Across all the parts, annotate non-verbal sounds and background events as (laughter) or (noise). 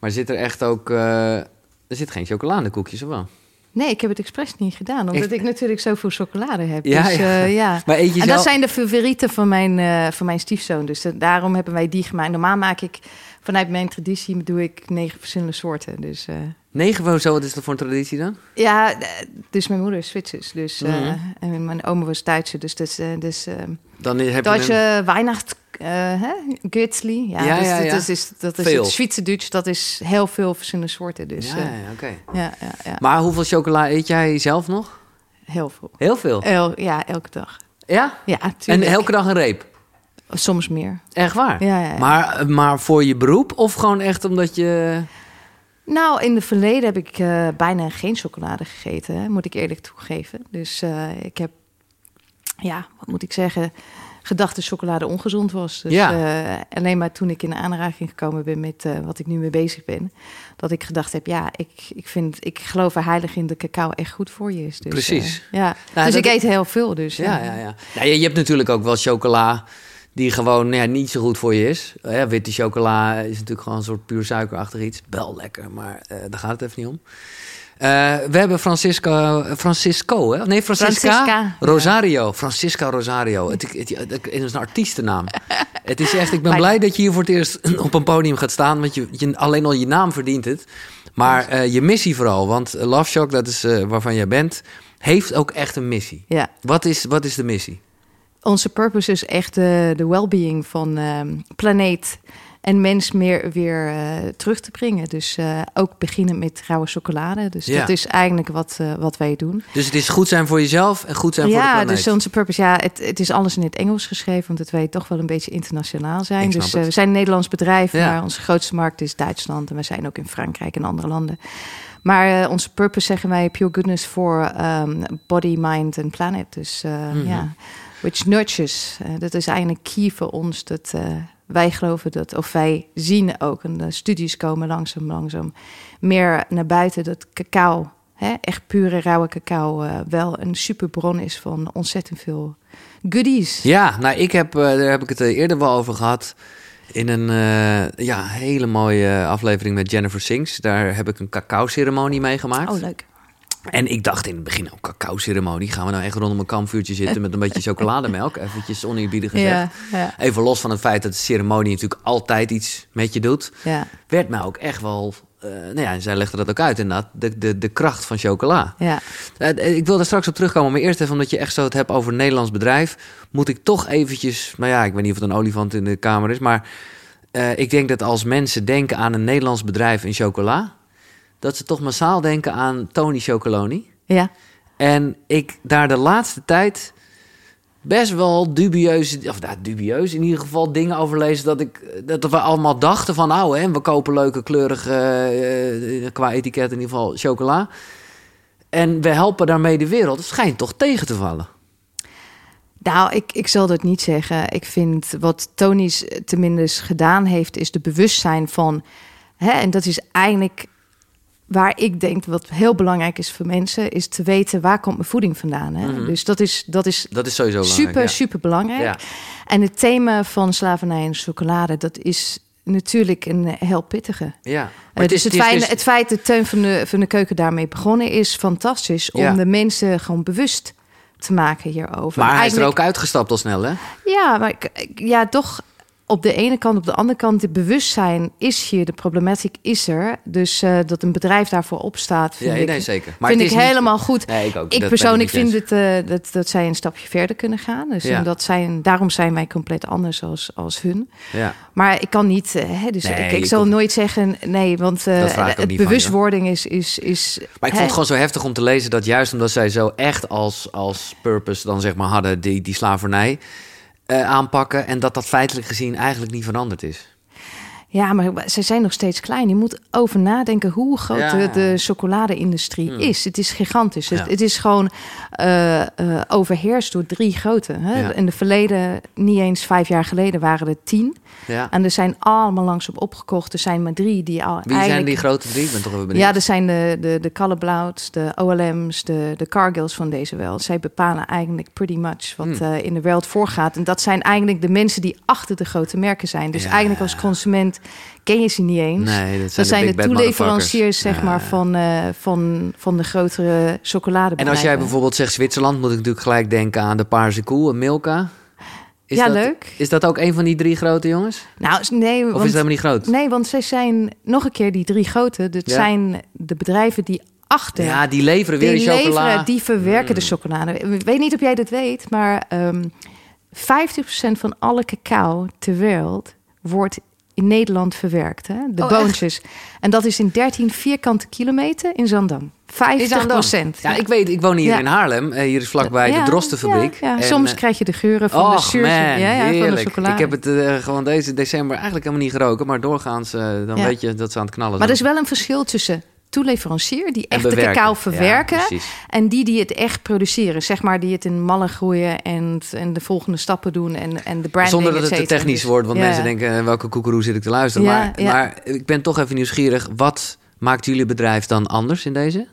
Maar zit er echt ook... eh, er zit geen chocoladekoekjes, of wel? Nee, ik heb het expres niet gedaan, omdat Ik- ik natuurlijk zoveel chocolade heb. Ja, dus, ja. eh, ja. (laughs) Maar eet je En zelf... dat zijn de favorieten van mijn, eh, van mijn stiefzoon. Dus de- daarom hebben wij die gemaakt. Normaal maak ik vanuit mijn traditie doe ik negen verschillende soorten. Dus Negen van zo, wat is dat voor een traditie dan? ja, dus mijn moeder is Zwitsers. Dus, Mhm. en mijn oma was Duitse. Dus, dus, dus Dan heb je een... Duitse eh hè? Gürtli. Ja, Ja, dus ja, dat ja. is, is, dat is Veel. het Zwitser Duits. Dat is heel veel verschillende soorten. Dus Ja, ja, oké. ja, ja, ja, Maar hoeveel chocola eet jij zelf nog? heel veel. Heel veel. El, ja, elke dag. Ja? Ja, En tuurlijk. elke dag een reep? Soms meer. Echt waar? Ja, ja, ja. Maar, maar voor je beroep of gewoon echt omdat je... Nou, in het verleden heb ik eh, bijna geen chocolade gegeten, hè, moet ik eerlijk toegeven. Dus eh, ik heb, ja, wat moet ik zeggen, gedacht dat chocolade ongezond was. Dus Ja. eh, alleen maar toen ik in aanraking gekomen ben met eh, wat ik nu mee bezig ben, dat ik gedacht heb, ja, ik, ik, vind, ik geloof er heilig in dat cacao echt goed voor je is. Dus, Precies. eh, ja. Nou, dus ik eet heel veel. Dus, Ja, ja, ja. Nou, je, je hebt natuurlijk ook wel chocola die gewoon nou ja, niet zo goed voor je is. Ja, witte chocola is natuurlijk gewoon een soort puur suikerachtig iets. Wel lekker, maar daar gaat het even niet om. Eh, we hebben Francisco, Francisco hè? Nee, Francisca, Francisca, Rosario. Francisca Rosario. Het, het, het- het is een artiestennaam. het is echt, ik ben (laughs) blij dat je hier voor het eerst (laughs) op een podium gaat staan. Want je, je, alleen al je naam verdient het. Maar eh, je missie vooral. Want Love Shock, dat is eh, waarvan jij bent, heeft ook echt een missie. ja. Wat is, wat is de missie? Onze purpose is echt de, de well-being van ehm, planeet en mens meer weer eh, terug te brengen. Dus eh, ook beginnen met rauwe chocolade. Dus Ja. dat is eigenlijk wat, eh, wat wij doen. Dus het is goed zijn voor jezelf en goed zijn voor de ja, planeet. dus onze purpose, ja, het, het is alles in het Engels geschreven, want het wij toch wel een beetje internationaal zijn. Dus we zijn een Nederlands bedrijf, Ja. maar onze grootste markt is Duitsland en we zijn ook in Frankrijk en andere landen. Maar onze purpose zeggen wij pure goodness voor ehm, body, mind en planet. Dus Mhm. ja, which nurtures. Dat is eigenlijk key voor ons. Dat wij geloven dat, of wij zien ook, en de studies komen langzaam, langzaam meer naar buiten dat cacao, hè, echt pure rauwe cacao, eh, wel een superbron is van ontzettend veel goodies. Ja, nou, ik heb, eh, daar heb ik het eh, eerder wel over gehad. In een ja, hele mooie aflevering met Jennifer Sings. Daar heb ik een cacao-ceremonie meegemaakt. Oh, leuk. En ik dacht in het begin, oh, cacao-ceremonie. Gaan we nou echt rondom een kampvuurtje zitten met een beetje chocolademelk? (laughs) Eventjes oneerbiedig gezegd. Ja, ja, Even los van het feit dat de ceremonie natuurlijk altijd iets met je doet. ja, Werd mij ook echt wel... eh nou ja, zij legde dat ook uit inderdaad. De, de, de kracht van chocola. ja. Eh, Ik wil daar straks op terugkomen, maar eerst even omdat je echt zo het hebt over een Nederlands bedrijf, moet ik toch eventjes, nou ja, ik weet niet of het een olifant in de kamer is, maar eh, ik denk dat als mensen denken aan een Nederlands bedrijf in chocola, dat ze toch massaal denken aan Tony Chocoloni. ja. En ik daar de laatste tijd best wel dubieus, of nou, dubieus in ieder geval dingen over lezen dat ik dat we allemaal dachten van, nou, hè, we kopen leuke kleurige eh, eh, qua etiket in ieder geval chocola. En we helpen daarmee de wereld. Het schijnt toch tegen te vallen. Nou, ik, ik zal dat niet zeggen. Ik vind wat Tony's tenminste gedaan heeft, is de bewustzijn van. Hè, en dat is eigenlijk waar ik denk wat heel belangrijk is voor mensen, is te weten waar komt mijn voeding vandaan. Hè? Mhm. Dus dat is, dat is Dat is sowieso belangrijk. super, ja. super belangrijk. Ja. En het thema van slavernij en chocolade, dat is natuurlijk een eh, heel pittige. Ja. Eh, Maar dus het, is- feit, is- het feit dat Teun van de, van de Keuken daarmee begonnen is fantastisch om Ja. de mensen gewoon bewust te maken hierover. maar hij is er ook uitgestapt al snel, hè? ja, maar ja, toch op de ene kant, op de andere kant, het bewustzijn is hier, de problematiek is er. Dus eh, dat een bedrijf daarvoor opstaat, vind Ja, ik, nee, zeker. Maar vind ik niet- helemaal goed. Nee, ik ook. Ik persoonlijk vind het, eh, dat, dat zij een stapje verder kunnen gaan. Dus Ja. en dat zijn, daarom zijn wij compleet anders als, als hun. Ja. Maar ik kan niet, eh, hè, dus Nee, ik, ik zal nooit zeggen nee, want ook het van bewustwording is, is, is. Maar ik vond het gewoon zo heftig om te lezen dat juist omdat zij zo echt als, als purpose dan zeg maar hadden die, die slavernij aanpakken en dat dat feitelijk gezien eigenlijk niet veranderd is. Ja, maar ze zijn nog steeds klein. Je moet over nadenken hoe groot Ja. de, de chocolade-industrie is. Het is gigantisch. Het, Ja. het is gewoon eh, overheerst door drie grote. Hè? Ja. In de verleden, niet eens vijf jaar geleden, waren er tien. Ja. En er zijn allemaal langzaam opgekocht. Er zijn maar drie die al Wie zijn die grote drie? Ik ben toch even benieuwd. Ja, er zijn de, de, de Calleblauts, de OLM's, de, de Cargills van deze wereld. Zij bepalen eigenlijk pretty much wat Hmm. eh, in de wereld voorgaat. En dat zijn eigenlijk de mensen die achter de grote merken zijn. Dus eigenlijk als consument ken je ze niet eens. Nee, dat zijn, dat zijn de, toeleveranciers zeg maar, van, eh, van, van de grotere En chocoladebedrijven. als jij bijvoorbeeld zegt Zwitserland, moet ik natuurlijk gelijk denken aan de Paarse Koe en Milka. Is Ja, dat, leuk. Is dat ook een van die drie grote jongens? Nou, nee, Of is het helemaal niet groot? nee, want zij zijn nog een keer die drie grote. Dat Ja. zijn de bedrijven die achter Ja, die leveren weer die de chocola. die verwerken de Mm. chocolade. Ik weet niet of jij dat weet, maar ehm 50% van alle cacao ter wereld wordt in Nederland verwerkt. Hè? De Oh, boontjes. En dat is in 13 vierkante kilometer in Zandam. 50 procent. Ja, ik weet, ik woon hier Ja. in Haarlem. Eh, hier is vlakbij de Drostenfabriek. En, Soms eh, krijg je de geuren van de zuurtje man, ja, ja, van de chocolade. Ik heb het eh, gewoon deze december eigenlijk helemaal niet geroken. Maar doorgaans, dan weet je dat ze aan het knallen Maar er zijn. is wel een verschil tussen toeleverancier... die echt de cacao verwerken... en die die het echt produceren. Zeg maar, die het in mallen groeien... en, en de volgende stappen doen en, en de branding, Zonder dat het et te technisch Dus, wordt. Want ja. mensen denken, eh, welke koekeroe zit ik te luisteren? Ja, maar, maar ik ben toch even nieuwsgierig. Wat maakt jullie bedrijf dan anders in deze?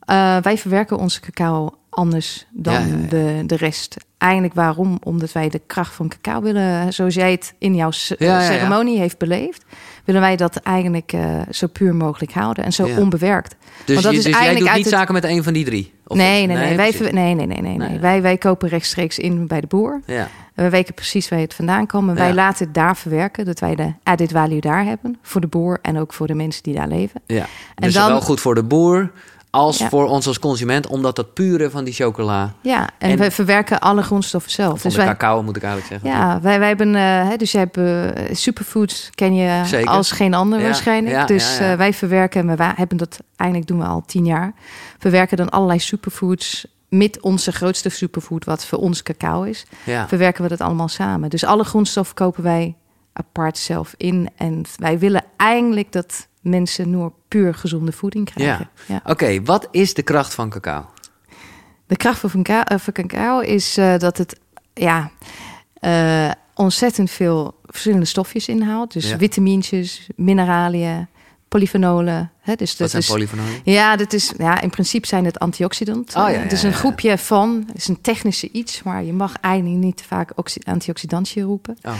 Eh, wij verwerken onze cacao anders dan. De, de rest. Eigenlijk waarom? Omdat wij de kracht van cacao willen, zoals jij het in jouw ceremonie heeft beleefd, willen wij dat eigenlijk eh, zo puur mogelijk houden en zo Ja. onbewerkt. Dus, Want dat je- is dus jij eigenlijk doet uit niet het- zaken met een van die drie? Of- nee, nee, nee. Wij, nee, nee, nee, nee, nee. Nee. Wij, wij kopen rechtstreeks in bij de boer. Ja. We weten precies waar het vandaan komt. En wij Ja. laten het daar verwerken, dat wij de added value daar hebben. Voor de boer en ook voor de mensen die daar leven. Ja. En Dus dan- zowel goed voor de boer als Ja. voor ons als consument, omdat dat pure van die chocola, Ja, en, En- we verwerken alle grondstoffen zelf. Dus de wij, cacao moet ik eigenlijk zeggen. Ja, wij, wij hebben, eh, dus jij hebt eh, superfoods, ken je Zeker. als geen ander Ja, waarschijnlijk. ja, dus eh, wij verwerken, en we hebben dat eigenlijk doen we al tien jaar. Verwerken dan allerlei superfoods met onze grootste superfood, wat voor ons cacao is. Ja. Verwerken we dat allemaal samen. Dus alle grondstoffen kopen wij apart zelf in. En wij willen eigenlijk dat mensen nur puur gezonde voeding krijgen. Ja. Oké, wat is de kracht van cacao? De kracht van cacao, eh, van cacao is eh, dat het ja, eh, ontzettend veel verschillende stofjes inhoudt. Dus Ja. vitamintjes, mineraliën, polyfenolen. Hè, dus Wat dat zijn is, polyfenolen? ja, dat is, ja, in principe zijn het antioxidanten. Oh, ja, het is een groepje van, het is een technische iets, maar je mag eigenlijk niet te vaak oxi- antioxidantje roepen. Oh.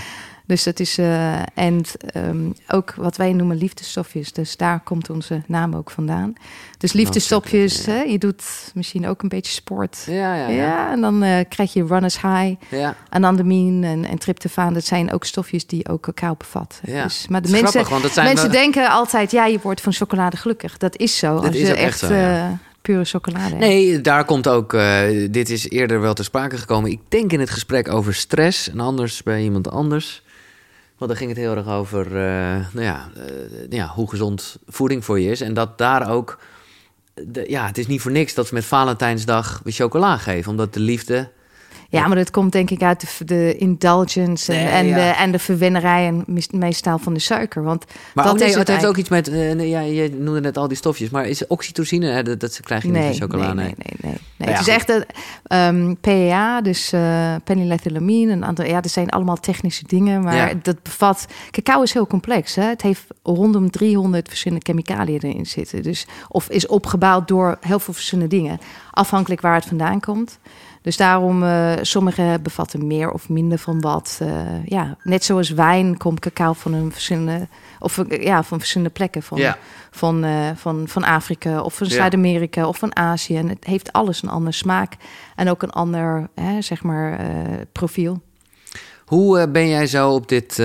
Dus dat is, eh, en ehm, ook wat wij noemen liefdestofjes. Dus daar komt onze naam ook vandaan. Dus liefdestofjes, ja. hè, je doet misschien ook een beetje sport. Ja, ja, Ja, ja. en dan eh, krijg je runners high, ja. anandamine en, en tryptofaan. Dat zijn ook stofjes die ook cacao bevatten. Ja. Dus, maar de mensen, grappig, want dat zijn mensen we- denken altijd, ja, je wordt van chocolade gelukkig. Dat is zo. Dat als is je echt zo, eh, pure chocolade hebt. Nee, daar komt ook. eh, dit is eerder wel ter sprake gekomen. Ik denk in het gesprek over stress en anders bij iemand anders. Want daar ging het heel erg over eh, nou ja, eh, ja, hoe gezond voeding voor je is. En dat daar ook. De, ja, het is niet voor niks dat ze met Valentijnsdag weer chocola geven. Omdat de liefde. Ja, maar dat komt denk ik uit de, de indulgence en, Nee, en, ja. de, en de verwennerij en meestal van de suiker. Want Maar dat is het heeft ook iets met. eh, ja, je noemde net al die stofjes. Maar is oxytocine? Hè, dat, dat krijg je Nee, niet van chocola. nee, nee, nee, nee. nee. ja, het is goed. echt een ehm, PEA, dus eh penylethylamine en andere. Ja, dat zijn allemaal technische dingen, maar Ja. dat bevat. Cacao is heel complex. Hè? Het heeft rondom 300 verschillende chemicaliën erin zitten. Dus of is opgebouwd door heel veel verschillende dingen, afhankelijk waar het vandaan komt. Dus daarom, eh sommige bevatten meer of minder van wat. Eh, ja, net zoals wijn komt cacao van een verschillende, of eh, ja, van verschillende plekken. Van, van, van, van Afrika of van. Zuid-Amerika of van Azië. En het heeft alles een ander smaak en ook een ander, hè, zeg maar, profiel. Hoe ben jij zo op dit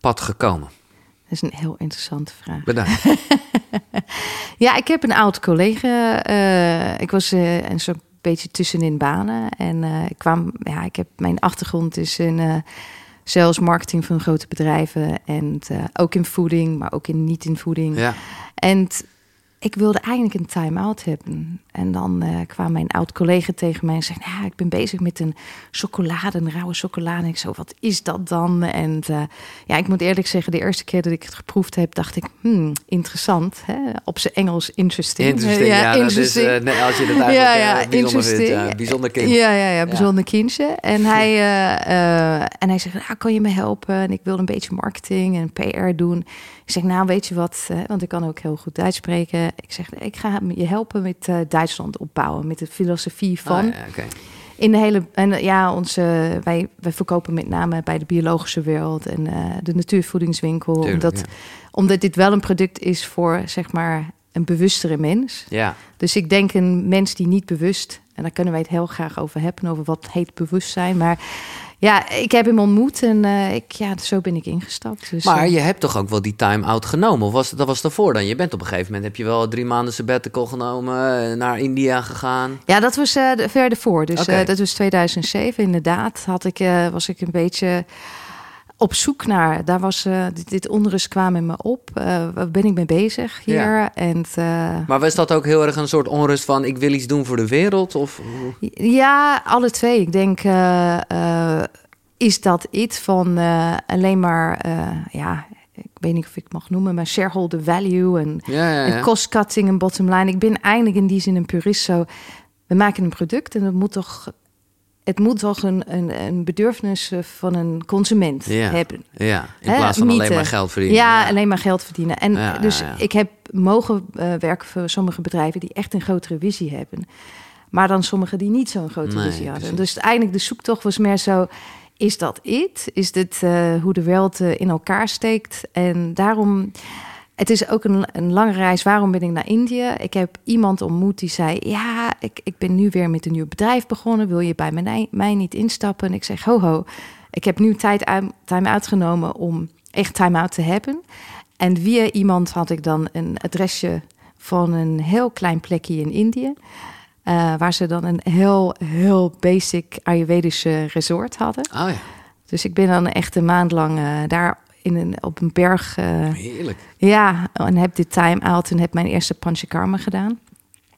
pad gekomen? Dat is een heel interessante vraag. Bedankt. (laughs) Ja, ik heb een oud collega. ik was een soort beetje tussenin banen. En eh, ik kwam, ja, ik heb mijn achtergrond is in eh sales, marketing van grote bedrijven. En eh, ook in voeding, maar ook in niet in voeding. Ja. En ik wilde eigenlijk een time-out hebben. En dan eh, kwam mijn oud collega tegen mij en zei... Nou, ik ben bezig met een chocolade, een rauwe chocolade. En ik zo, wat is dat dan? En eh, ja, ik moet eerlijk zeggen, de eerste keer dat ik het geproefd heb... dacht ik, hmm, interessant. Hè? Op zijn Engels, interesting. Interesting, ja, dat is, eh, nee, als je het eigenlijk Ja, ja, bijzonder vindt. Ja, bijzonder kind. Ja, ja, ja, bijzonder kindje. En hij, en hij zegt, ah, kan je me helpen? En ik wil een beetje marketing en PR doen. Ik zeg, nou weet je wat, eh, want ik kan ook heel goed Duits spreken. Ik zeg, ik ga je helpen met eh, Duitsland opbouwen, met de filosofie van. Ah, ja, oké. In de hele, en ja, onze, wij, wij verkopen met name bij de biologische wereld en de natuurvoedingswinkel. Tuurlijk, omdat, ja. omdat dit wel een product is voor, zeg maar, een bewustere mens. Ja, Dus ik denk een mens die niet bewust, en daar kunnen wij het heel graag over hebben, over wat heet bewustzijn. Maar ja, ik heb hem ontmoet en eh, ik, ja, zo ben ik ingestapt. Dus, maar eh, je hebt toch ook wel die time-out genomen? Of was, dat was daarvoor dan? Je bent op een gegeven moment, heb je wel drie maanden sabbatical genomen, eh, naar India gegaan. ja, dat was de- verder voor. Dus dat was 2007 inderdaad. Had ik, was ik een beetje op zoek naar. Daar was eh, dit, dit onrust kwam in me op. Eh, waar ben ik mee bezig hier? Ja. En eh, Maar was dat ook heel erg een soort onrust van, ik wil iets doen voor de wereld? Of, Ja, alle twee. Ik denk, is dat iets van alleen maar, ja, ik weet niet of ik het mag noemen, maar shareholder value en, ja, ja, ja. en cost cutting en bottom line. Ik ben eigenlijk in die zin een purist. Zo, we maken een product en het moet toch, het moet toch een, een, een bedürfnis eh, van een consument Ja. hebben. ja, in plaats van alleen maar geld verdienen. Ja, alleen maar geld verdienen. En Ja, dus ik heb mogen eh, werken voor sommige bedrijven die echt een grotere visie hebben. Maar dan sommige die niet zo'n grote Nee, visie hadden. precies. Dus eigenlijk de zoektocht was meer zo... Is dat it? Is dit eh, hoe de wereld in elkaar steekt? En daarom... Het is ook een, een lange reis. Waarom ben ik naar Indië? Ik heb iemand ontmoet die zei... Ja, ik, ik ben nu weer met een nieuw bedrijf begonnen. Wil je bij mij, mij niet instappen? En ik zeg, ho ho. Ik heb nu tijd uit, time uitgenomen om echt time-out te hebben. En via iemand had ik dan een adresje van een heel klein plekje in Indië. eh, waar ze dan een heel, heel basic Ayurvedische resort hadden. Oh ja, Dus ik ben dan echt een maand lang eh, daar in een, op een berg. eh, heerlijk. ja, en heb dit time-out en heb mijn eerste Panchakarma gedaan.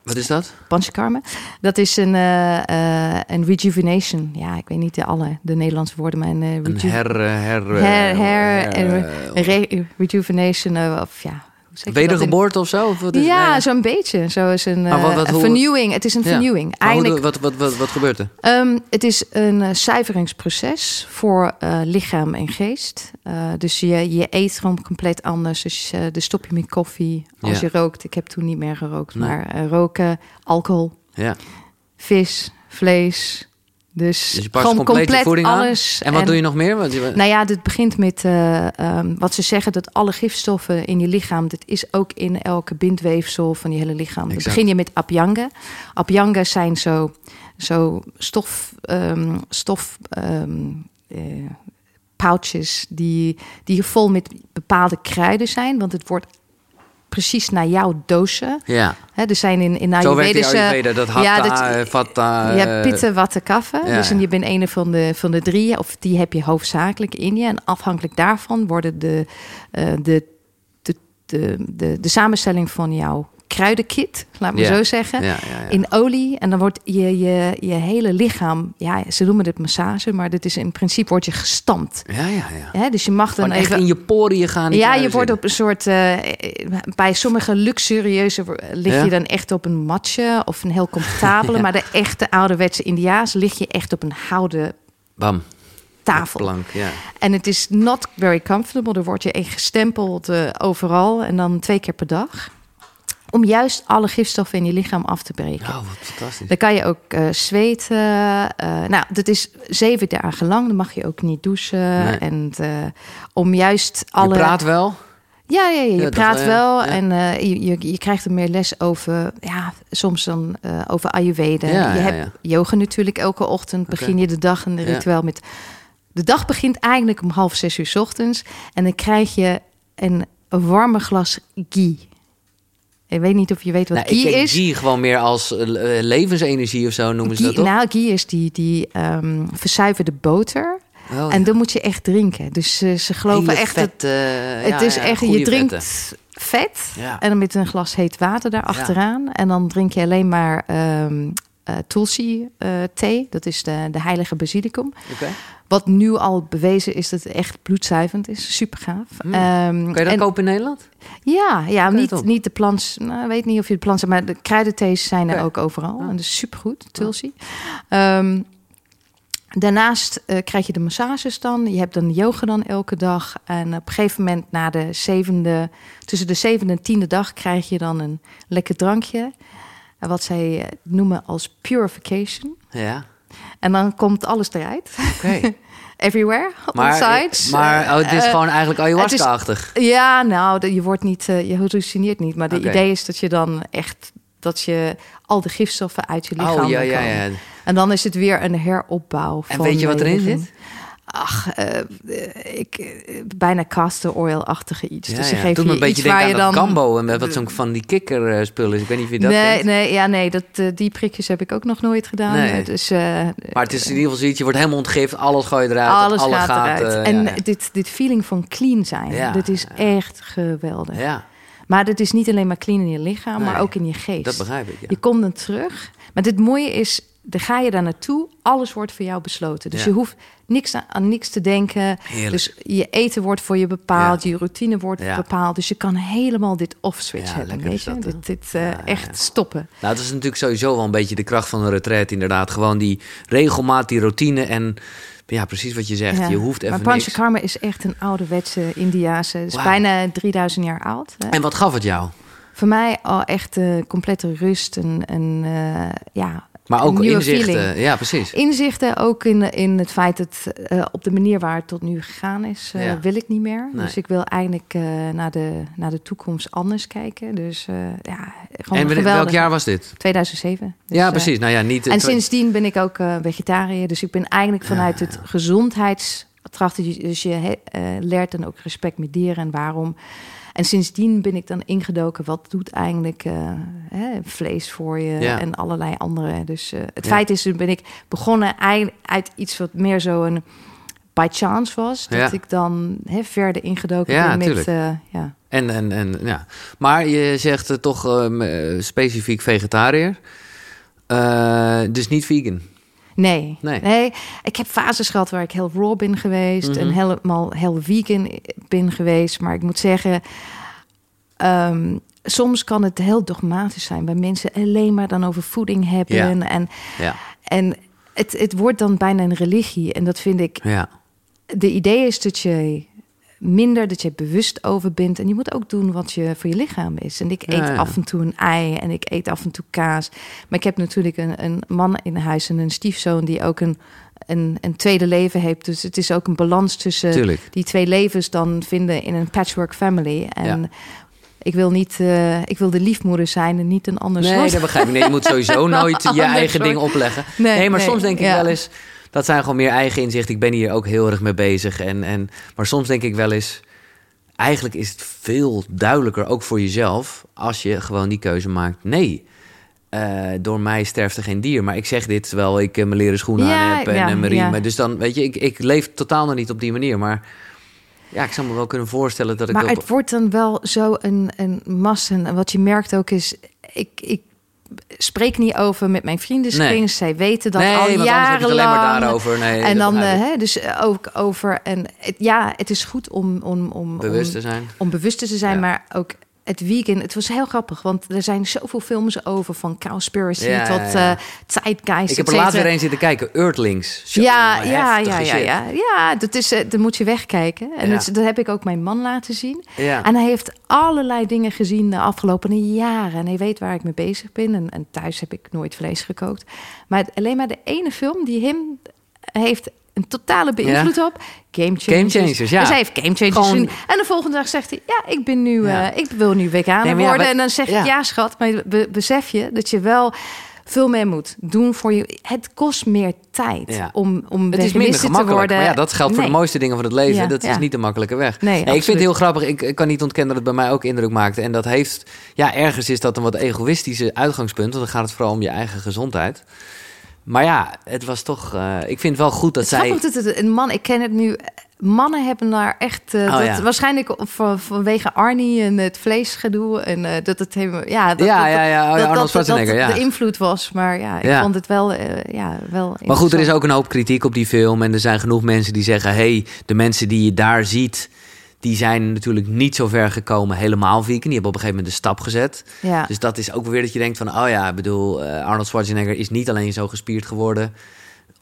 Wat is dat? Panchakarma. Dat is een, eh, een rejuvenation. Ja, ik weet niet de alle de Nederlandse woorden, maar een, her... her, her, re- rejuvenation of ja. Dat in- Wedergeboorte of zo? Of wat is, Ja, nee. zo'n beetje. Zo is een, wat- eh, wat- een hoe- vernieuwing. Het is een Ja. vernieuwing. Eigenlijk, wat, wat, wat, wat gebeurt er? Ehm, het is een eh, zuiveringsproces voor eh, lichaam en geest. Dus je, je eet gewoon compleet anders. Dus dus stop je met koffie als Ja. je rookt. Ik heb toen niet meer gerookt, Nee. maar roken, alcohol, Ja. vis, vlees. Dus, Dus je past gewoon compleet compleet voeding aan? alles. En wat doe je nog meer? Nou ja, dit begint met eh, ehm, wat ze zeggen dat alle gifstoffen in je lichaam, dit is ook in elke bindweefsel van je hele lichaam. Dan begin je met abhyanga. Abhyanga zijn zo, zo stof, ehm, stof eh, pouches die, die vol met bepaalde kruiden zijn, want het wordt precies naar jouw doosje. ja, Hè, er zijn in, in zo werkt die Ayurvedische... Ayurveda. Dat hatha, Ja, dat-. Je hebt eh, pitten, watten, kaffen. ja, dus ja. je bent een van de, van de drie. Of die heb je hoofdzakelijk in je. En afhankelijk daarvan worden de, eh, de, de, de, de, de samenstelling van jouw kruidenkit, laat me Ja. zo zeggen, Ja, ja, ja. in olie. En dan wordt je, je, je hele lichaam, ja, ze noemen het massage, maar dit is in principe word je gestampt. ja, ja, ja. Dus je mag dan Gewoon even in je poriën gaan. ja, je wordt op een soort. eh, bij sommige luxurieuze lig je dan echt op een matje of een heel comfortabele. (laughs) Maar de echte ouderwetse Indiaas lig je echt op een zitten. Bam. tafel. Plank, ja. En het is not very comfortable. Er word je echt gestempeld eh, overal en dan twee keer per dag. Om juist alle gifstoffen in je lichaam af te breken. Oh, wat fantastisch. Dan kan je ook eh, zweten. eh, nou, dat is zeven dagen lang. Dan mag je ook niet douchen. Nee. En eh, om juist alle. Je praat wel. Ja, ja, ja je Ja, praat wel, wel ja. Ja. en je, je, je krijgt er meer les over, ja, soms dan over Ayurveda. Je hebt yoga natuurlijk elke ochtend. Begin je de dag en de ritueel met... De dag begint eigenlijk om half zes uur 's ochtends. En dan krijg je een, een warme glas ghee. Ik weet niet of je weet wat Nou, ik ghee ken is. ghee gewoon meer als eh, levensenergie of zo noemen ze dat toch? nou, ghee is die, die ehm, verzuiverde boter. Oh, En ja. dan moet je echt drinken. Dus eh, ze geloven Hele echt... dat vet, eh, het ja, is ja, echt, je drinkt vetten. vet en dan met een glas heet water daar achteraan. En dan drink je alleen maar ehm eh, tulsi eh, thee. Dat is de, de heilige basilicum. Wat nu al bewezen is dat het echt bloedzuivend is. Super gaaf. Hmm. Ehm, Kan je dat en- kopen in Nederland? Ja, ja niet, niet de plants. Nou, weet niet of je de plants maar de kruidenthees zijn er ook overal. Ah. En dat is supergoed, tulsi. Ehm, daarnaast eh, krijg je de massages dan. Je hebt dan yoga dan elke dag. En op een gegeven moment na de zevende, tussen de zevende en tiende dag krijg je dan een lekker drankje. Eh, Wat zij eh, noemen als purification. Ja. En dan komt alles eruit. Oké. (laughs) Everywhere, Maar, all sides. maar oh, het is Eh, gewoon eigenlijk ayahuasca-achtig. Ja, nou, je wordt niet, eh, je hallucineert niet. Maar de idee is dat je dan echt, dat je al de gifstoffen uit je lichaam Oh, ja, ja, ja. En dan is het weer een heropbouw. En van weet je wat eh, erin zit? Ach, eh, eh, ik, eh, bijna castor oil-achtige iets. Ja, dus ja. je een beetje denken aan dat dan... gambo en wat zo'n van die kikkerspullen is. Ik weet niet of je dat nee, kent. nee, ja, nee dat, die prikjes heb ik ook nog nooit gedaan. Nee. Dus, Maar het is in ieder geval zoiets, je wordt helemaal ontgift, alles gooi je eruit. alles alle gaat eruit. en ja. Dit, dit feeling van clean zijn, Ja, dit is echt geweldig. Ja, Maar dit is niet alleen maar clean in je lichaam, maar ook in je geest. dat begrijp ik. Je komt dan terug. Maar dit mooie is, dan ga je daar naartoe. Alles wordt voor jou besloten. Dus Ja. je hoeft niks aan, aan niks te denken. Heerlijk. Dus je eten wordt voor je bepaald. Je routine wordt Ja. bepaald. Dus je kan helemaal dit off-switch hebben. Weet je? dat, dit dit eh, echt stoppen. Nou, het is natuurlijk sowieso wel een beetje de kracht van een retreat, inderdaad. Gewoon die regelmaat, die routine en ja, precies wat je zegt. Ja. Je hoeft even maar niks. Panchakarma is echt een ouderwetse Indiaanse. Het is bijna 3000 jaar oud. Hè? En wat gaf het jou? Voor mij al echt eh, complete rust. En, en eh, ja, Maar ook inzichten. feeling. Ja, precies. Inzichten ook in, in het feit dat eh, op de manier waar het tot nu gegaan is, eh, Ja. wil ik niet meer. Nee. Dus ik wil eigenlijk eh, naar, de, naar de toekomst anders kijken. Dus ja, gewoon En welk jaar was dit? 2007. Dus, ja, precies. Nou ja, niet. en sindsdien ben ik ook vegetariër. Dus ik ben eigenlijk vanuit het gezondheidstrachten. Dus je leert dan ook respect met dieren en waarom. En sindsdien ben ik dan ingedoken. Wat doet eigenlijk eh, hè, vlees voor je Ja. en allerlei andere. Dus eh, het Ja. feit is, toen ben ik begonnen uit iets wat meer zo een by chance was. Dat Ja. ik dan hè, verder ingedoken Ja, ben met... eh, ja. En, en, en ja. Maar je zegt toch specifiek vegetariër. Dus niet vegan. Nee, Nee. nee. Ik heb fases gehad waar ik heel raw ben geweest Mhm. en helemaal heel vegan ben geweest. Maar ik moet zeggen, ehm, soms kan het heel dogmatisch zijn, waar mensen alleen maar dan over voeding hebben. Ja. En, Ja. en het, het wordt dan bijna een religie. En dat vind ik. Ja. De idee is dat je minder, dat je bewust over bent. En je moet ook doen wat je voor je lichaam is. En ik eet ja. af en toe een ei en ik eet af en toe kaas. Maar ik heb natuurlijk een, een man in huis en een stiefzoon die ook een, een, een tweede leven heeft. Dus het is ook een balans tussen Tuurlijk. die twee levens dan vinden in een patchwork family. En Ja. ik wil niet, eh, ik wil de liefmoeder zijn en niet een ander Nee, soort. dat begrijp ik. Nee, je moet sowieso (laughs) nooit je eigen soort. ding opleggen. Nee, Nee, maar nee, soms denk ik wel eens... Dat zijn gewoon meer eigen inzichten. Ik ben hier ook heel erg mee bezig. En, en, maar soms denk ik wel eens... Eigenlijk is het veel duidelijker, ook voor jezelf... als je gewoon die keuze maakt. Nee, eh, door mij sterft er geen dier. Maar ik zeg dit terwijl ik eh, mijn leren schoenen Ja, aan heb en ja, eh, mijn riemen. ja. Dus dan, weet je, ik, ik leef totaal nog niet op die manier. Maar ja, ik zou me wel kunnen voorstellen dat ik... Maar op, het wordt dan wel zo een, een massa. En wat je merkt ook is, ik, ik spreek niet over met mijn vriendenkring. Nee. Zij weten dat nee, al het alleen maar daarover. Nee, en dan, eh, hè, dus ook over. En het, ja, het is goed om, om, om, bewust om, te zijn. om bewust te zijn, Ja. maar ook het weekend. Het was heel grappig, want er zijn zoveel films over van Cowspiracy Ja, tot eh Zeitgeist. Ik heb er laatst weer een zitten kijken, Earthlings. Ja, ja, ja, ja, ja, ja. Dat is, dan moet je wegkijken. En Ja. dat, dat heb ik ook mijn man laten zien. Ja. En hij heeft allerlei dingen gezien de afgelopen jaren. En hij weet waar ik mee bezig ben. En, en thuis heb ik nooit vlees gekookt. Maar alleen maar de ene film die hem heeft een totale beïnvloed op. Game Changers. Game Changers, ja. Dus hij heeft Game Changers Gewoon-. En de volgende dag zegt hij... Ja, ik ben nu... Ja. eh, ik wil nu Nee, ja, worden. en dan zeg ik... ja. Schat. Maar be- besef je dat je wel... Veel meer moet doen voor je. Het kost meer tijd Ja. om, om Het is minder te gemakkelijk. worden. Maar ja, dat geldt voor de mooiste dingen van het leven. Ja, dat is niet de makkelijke weg. Nee, ik vind het heel grappig. Ik, ik kan niet ontkennen dat het bij mij ook indruk maakte. En dat heeft... Ja, ergens is dat een wat egoïstische uitgangspunt. Want dan gaat het vooral om je eigen gezondheid. Maar ja, het was toch... eh, ik vind het wel goed dat Het zij... dat het een man, ik ken het nu. Mannen hebben daar echt. eh, Oh, dat, ja. Waarschijnlijk van, vanwege Arnie en het vleesgedoe. En eh, dat het helemaal. Ja, dat, Ja, dat, ja, ja, dat, Arnold dat, dat, Schwarzenegger, ja. de invloed was. Maar ja, ik Ja. vond het wel. ja, wel Maar goed, er is ook een hoop kritiek op die film. En er zijn genoeg mensen die zeggen... hey, de mensen die je daar ziet... die zijn natuurlijk niet zo ver gekomen helemaal vegan. Die hebben op een gegeven moment de stap gezet. Ja. Dus dat is ook weer dat je denkt van... oh ja, ik bedoel, eh, Arnold Schwarzenegger is niet alleen zo gespierd geworden...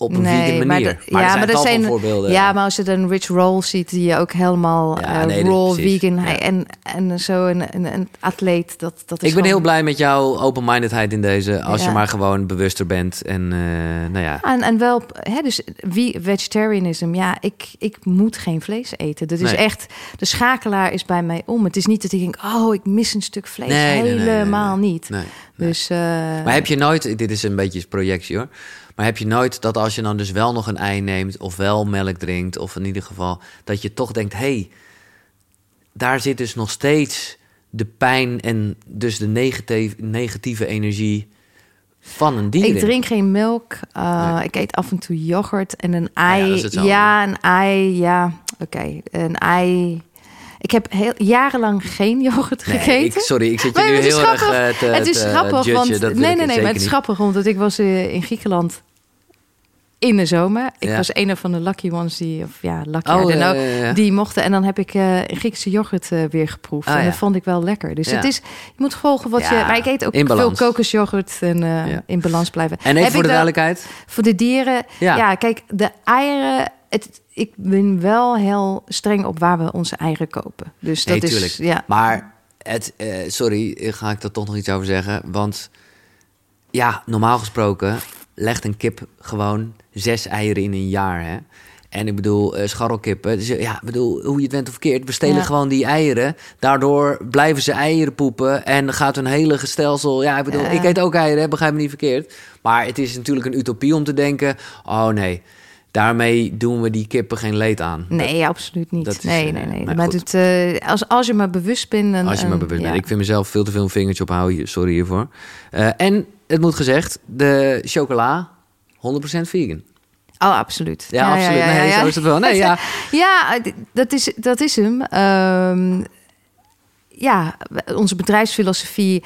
op een Nee, vegan maar manier. de- maar ja, er zijn maar er zijn- voorbeelden. Ja, maar als je dan Rich Roll ziet, die je ook helemaal Ja, eh, nee, raw precies. vegan. Ja. En, en zo een, een, een atleet, dat, dat is ik ben heel blij met jouw open-mindedheid in deze. Als je maar gewoon bewuster bent. En eh, nou ja, En, en wel, hè, dus wie vegetarianism, ja, ik, ik moet geen vlees eten. Dat is Nee. echt, de schakelaar is bij mij om. Het is niet dat ik denk, oh, ik mis een stuk vlees. Nee. Helemaal niet. Dus, eh, Maar heb je nooit, dit is een beetje projectie hoor. Maar heb je nooit dat als je dan dus wel nog een ei neemt of wel melk drinkt, of in ieder geval dat je toch denkt: hé, hey, daar zit dus nog steeds de pijn en dus de negatieve, negatieve energie van een dier. ik in. drink geen melk. Uh, Nee. Ik eet af en toe yoghurt en een ei. ja, een ei. Ja, oké. Een ei. Ik heb heel, jarenlang geen yoghurt Nee, gegeten. ik, sorry, ik zit je Maar nu heel grappig. erg eh, te, het is te grappig, want nee, nee, nee, maar het is grappig, omdat ik was eh, in Griekenland in de zomer. Ik Ja. was een van de lucky ones die, of ja, lucky, Oh, know, ja. die mochten. En dan heb ik eh Griekse yoghurt eh, weer geproefd. Ah, en dat vond ik wel lekker. Dus het is, je moet volgen wat je. Maar ik eet ook veel kokosyoghurt en eh, in balans blijven. En even voor de duidelijkheid. voor de dieren. Ja. Kijk, de eieren. Het, ik ben wel heel streng op waar we onze eieren kopen. Dus dat Nee, is. Ja, Maar het, sorry, ga ik er toch nog iets over zeggen. Want ja, normaal gesproken legt een kip gewoon zes eieren in een jaar. Hè? En ik bedoel, eh, scharrelkippen. Dus, ja, ik bedoel, hoe je het went of verkeerd. We stelen Ja. gewoon die eieren. Daardoor blijven ze eieren poepen. En gaat hun hele gestelsel... Ja, ik bedoel, Ja. ik eet ook eieren, hè, begrijp me niet verkeerd. Maar het is natuurlijk een utopie om te denken... Oh nee, daarmee doen we die kippen geen leed aan. nee, absoluut niet. is, nee, eh, nee, nee. maar eh, als, als je maar bewust bent. En, Als je maar en- bewust ja. bent. Ik vind mezelf veel te veel een vingertje ophouden. Sorry hiervoor. En het moet gezegd, de chocola 100% vegan. Oh, absoluut. Ja, absoluut. nee, zo is het wel. Nee, (laughs) ja. Ja, dat is, dat is hem. Ehm, ja, onze bedrijfsfilosofie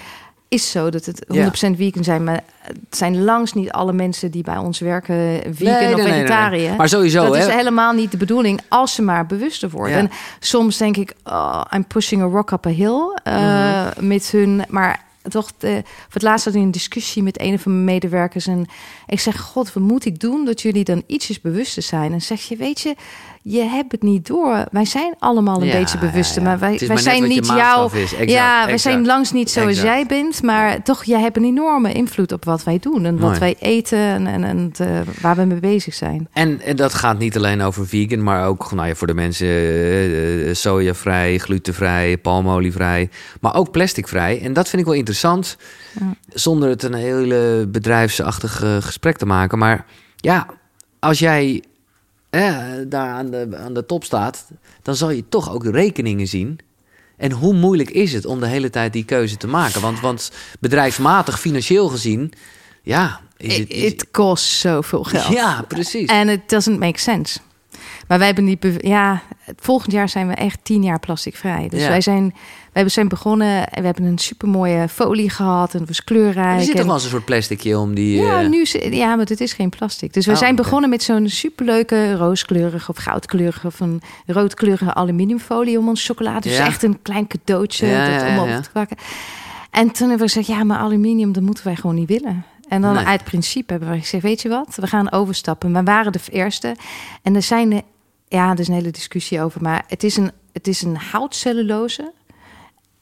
is zo dat het 100% vegan zijn. Maar het zijn langs niet alle mensen die bij ons werken vegan Nee, nee, of nee, nee, vegetariër. nee. Maar sowieso, Dat hè. is helemaal niet de bedoeling als ze maar bewuster worden. Ja. En soms denk ik, oh, I'm pushing a rock up a hill Mhm. met hun... Maar toch, eh, voor het laatst had ik een discussie met een van mijn medewerkers. En ik zeg, god, wat moet ik doen dat jullie dan ietsjes bewuster zijn? En zeg je, weet je, je hebt het niet door. Wij zijn allemaal een Ja, beetje bewuster. ja. Maar wij, wij maar zijn niet. Exact, ja, wij exact. zijn langs niet zoals Exact. jij bent. Maar toch, jij hebt een enorme invloed op wat wij doen. En Mooi. wat wij eten en, en, en eh, waar we mee bezig zijn. En, en dat gaat niet alleen over vegan, maar ook nou ja, voor de mensen eh, eh, sojavrij, glutenvrij, palmolievrij, maar ook plasticvrij. En dat vind ik wel interessant, Ja. zonder het een hele bedrijfsachtig gesprek te maken. Maar ja, als jij eh, daar aan de, aan de top staat, dan zal je toch ook de rekeningen zien. En hoe moeilijk is het om de hele tijd die keuze te maken? Want, want bedrijfsmatig, financieel gezien, ja, is het... is- Het kost zoveel geld. ja, precies. En it doesn't make sense. Maar wij hebben die, ja, volgend jaar zijn we echt tien jaar plasticvrij. Dus Ja. wij zijn, wij zijn begonnen en we hebben een supermooie folie gehad en het was kleurrijk. Er zit toch wel eens een soort plasticje om die... ja, eh, nu, ja, maar het is geen plastic. Dus we Oh, zijn begonnen met zo'n superleuke rooskleurige of goudkleurige of een roodkleurige aluminiumfolie om ons chocolade. Dus Ja. echt een klein cadeautje Ja, dat, om op te pakken. En toen hebben we gezegd, ja, maar aluminium, dat moeten wij gewoon niet willen. En dan Nee. uit principe hebben we gezegd, weet je wat, we gaan overstappen. We waren de eerste. En er zijn, de, ja, er is een hele discussie over, maar het is een, het is een houtcellulose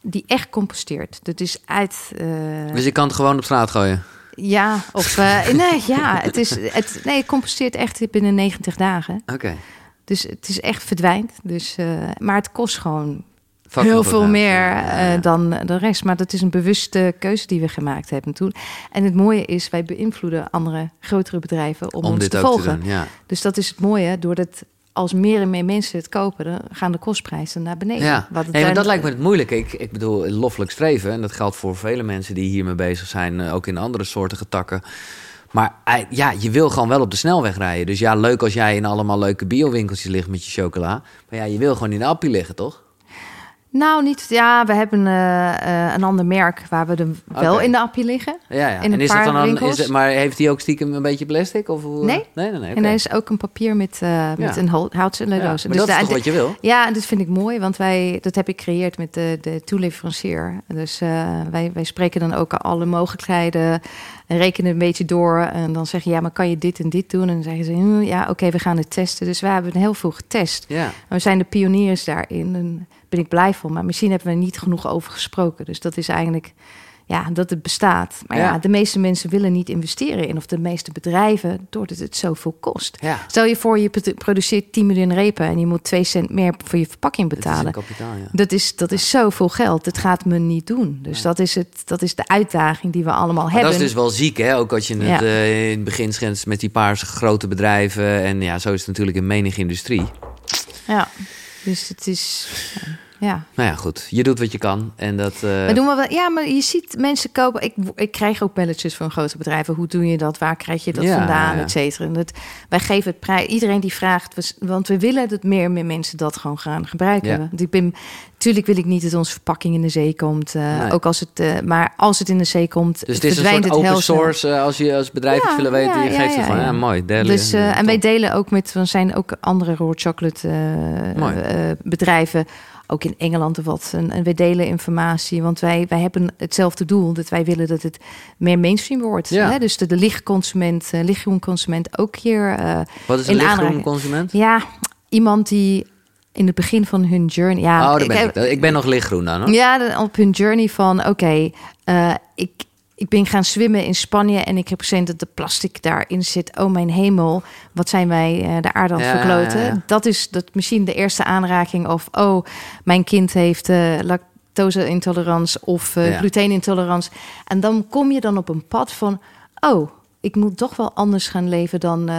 die echt composteert. Dat is uit... eh, Dus ik kan het gewoon op straat gooien. ja, of eh, (laughs) nee, ja, het is het, nee, het composteert echt binnen 90 dagen. Oké. Dus het is echt verdwijnt. Dus, eh, maar het kost gewoon heel veel meer Ja, ja. dan de rest. Maar dat is een bewuste keuze die we gemaakt hebben toen. En het mooie is, wij beïnvloeden andere grotere bedrijven om, Om ons dit te ook volgen. te doen, ja. Dus dat is het mooie. Doordat als meer en meer mensen het kopen, dan gaan de kostprijzen naar beneden. Ja, Wat nee, maar dat lijkt me het moeilijke. Ik, ik bedoel, loffelijk streven. En dat geldt voor vele mensen die hiermee bezig zijn. eh, Ook in andere soorten takken. Maar eh, ja, je wil gewoon wel op de snelweg rijden. Dus ja, leuk als jij in allemaal leuke biowinkeltjes ligt met je chocola. Maar ja, je wil gewoon in de appie liggen, toch? Nou, niet. Ja, we hebben eh, eh, een ander merk waar we er wel in de appje liggen. Ja, ja. In en een is dat dan een, is het, maar heeft hij ook stiekem een beetje plastic? Of hoe? Nee. Nee, nee, nee. En er is ook een papier met, eh, met Ja. een houten ja, maar dat is toch wat je wil? Ja, en dit vind ik mooi, want wij, dat heb ik gecreëerd met de, de toeleverancier. Dus eh, wij, wij spreken dan ook alle mogelijkheden, en rekenen een beetje door. En dan zeggen ja, maar kan je dit en dit doen? En dan zeggen ze, hm, ja, oké, we gaan het testen. Dus we hebben heel veel getest. Ja. We zijn de pioniers daarin. En ben ik blij van. Maar misschien hebben we er niet genoeg over gesproken. Dus dat is eigenlijk ja, dat het bestaat. Maar ja. Ja. de meeste mensen willen niet investeren in, of de meeste bedrijven, doordat het zoveel kost. Ja. Stel je voor, je produ- produceert 10 miljoen repen en je moet 2 cent meer voor je verpakking is betalen. een kapitaal, ja. Dat is, dat is zoveel geld. Dat gaat me niet doen. Dus dat, is het, dat is de uitdaging die we allemaal Maar hebben. dat is dus wel ziek, hè? Ook als je het eh, in het begin schetst met die paar grote bedrijven. En ja, zo is het natuurlijk in menige industrie. Ja, dus het is. Nou ja, goed. Je doet wat je kan. En dat... Maar doen we wel, ja, maar je ziet mensen kopen. Ik, ik krijg ook belletjes van grote bedrijven. Hoe doe je dat? Waar krijg je dat Ja, vandaan? ja. Et cetera. En dat, wij geven het prijs. Iedereen die vraagt, we- want we willen dat meer en meer mensen dat gewoon gaan gebruiken. Ja. Want ik ben, natuurlijk wil ik niet dat onze verpakking in de zee komt. eh, Nee. Ook als het, eh, maar als het in de zee komt, dus het is een soort open source. als je als bedrijf Ja, het willen weten, ja, je ja, geeft ja, het gewoon. Ja, ja. mooi. Delen, Dus, en wij delen ook met, er zijn ook andere raw chocolate bedrijven, ook in Engeland of wat. En, en wij delen informatie, want wij, wij hebben hetzelfde doel. Dat wij willen dat het meer mainstream wordt. Ja. Hè? Dus de, de lichtconsument, eh lichtgroenconsument ook hier. eh, Wat is een lichtgroen consument? ja, iemand die in het begin van hun journey... Ja, oh, daar ben ik. Ik ben nog lichtgroen dan, hoor. ja, op hun journey van oké, eh, ik, ik ben gaan zwemmen in Spanje en ik heb gezien dat de plastic daarin zit. Oh mijn hemel, wat zijn wij eh, de aarde aan het verkloten. ja, ja. Dat is dat misschien de eerste aanraking of oh, mijn kind heeft eh lactose-intolerantie of eh glutenintolerantie. En dan kom je dan op een pad van oh, ik moet toch wel anders gaan leven dan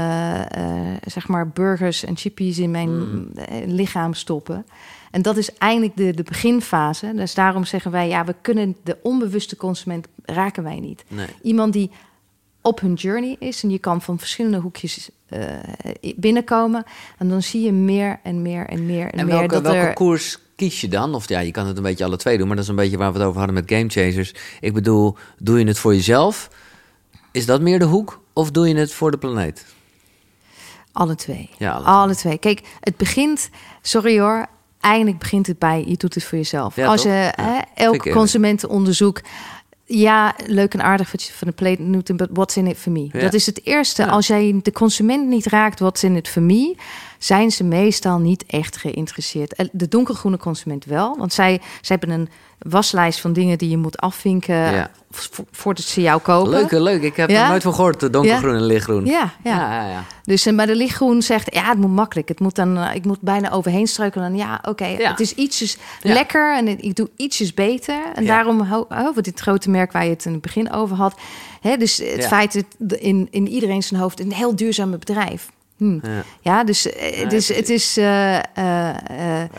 zeg maar burgers en chippies in mijn Mm. lichaam stoppen. En dat is eigenlijk de, de beginfase. Dus daarom zeggen wij, ja, we kunnen de onbewuste consument raken wij niet. Nee. Iemand die op hun journey is en je kan van verschillende hoekjes eh, binnenkomen. En dan zie je meer en meer en meer en, En meer welke, dat welke er. koers kies je dan? Of ja, je kan het een beetje alle twee doen, maar dat is een beetje waar we het over hadden met Game Chasers. Ik bedoel, doe je het voor jezelf? Is dat meer de hoek? Of doe je het voor de planeet? Alle twee. Ja, alle Alle twee. Kijk, het begint, sorry hoor, eigenlijk begint het bij je doet het voor jezelf. Ja, Als je Ja, hè, elk consumentenonderzoek. Ja, leuk en aardig wat je van de plate noemt, but what's in it for me? Ja. Dat is het eerste. Ja. Als jij de consument niet raakt, what's in it for me, zijn ze meestal niet echt geïnteresseerd. De donkergroene consument wel, want zij, zij hebben een waslijst van dingen die je moet afvinken Ja. vo- voordat ze jou kopen. Leuk, leuk. Ik heb Ja? er nooit van gehoord, de donkergroen en lichtgroen. Ja, ja. ja. Dus, eh, maar de lichtgroen zegt, ja, het moet makkelijk. Het moet dan, eh, ik moet bijna overheen struikelen. En ja, oké, het is ietsjes lekker en ik doe ietsjes beter. En daarom over dit grote merk waar je het in het begin over had. Hè, dus het feit dat in, in iedereen zijn hoofd een heel duurzaam bedrijf. Hm. Ja. Dus eh, het is, het is, eh, eh, eh,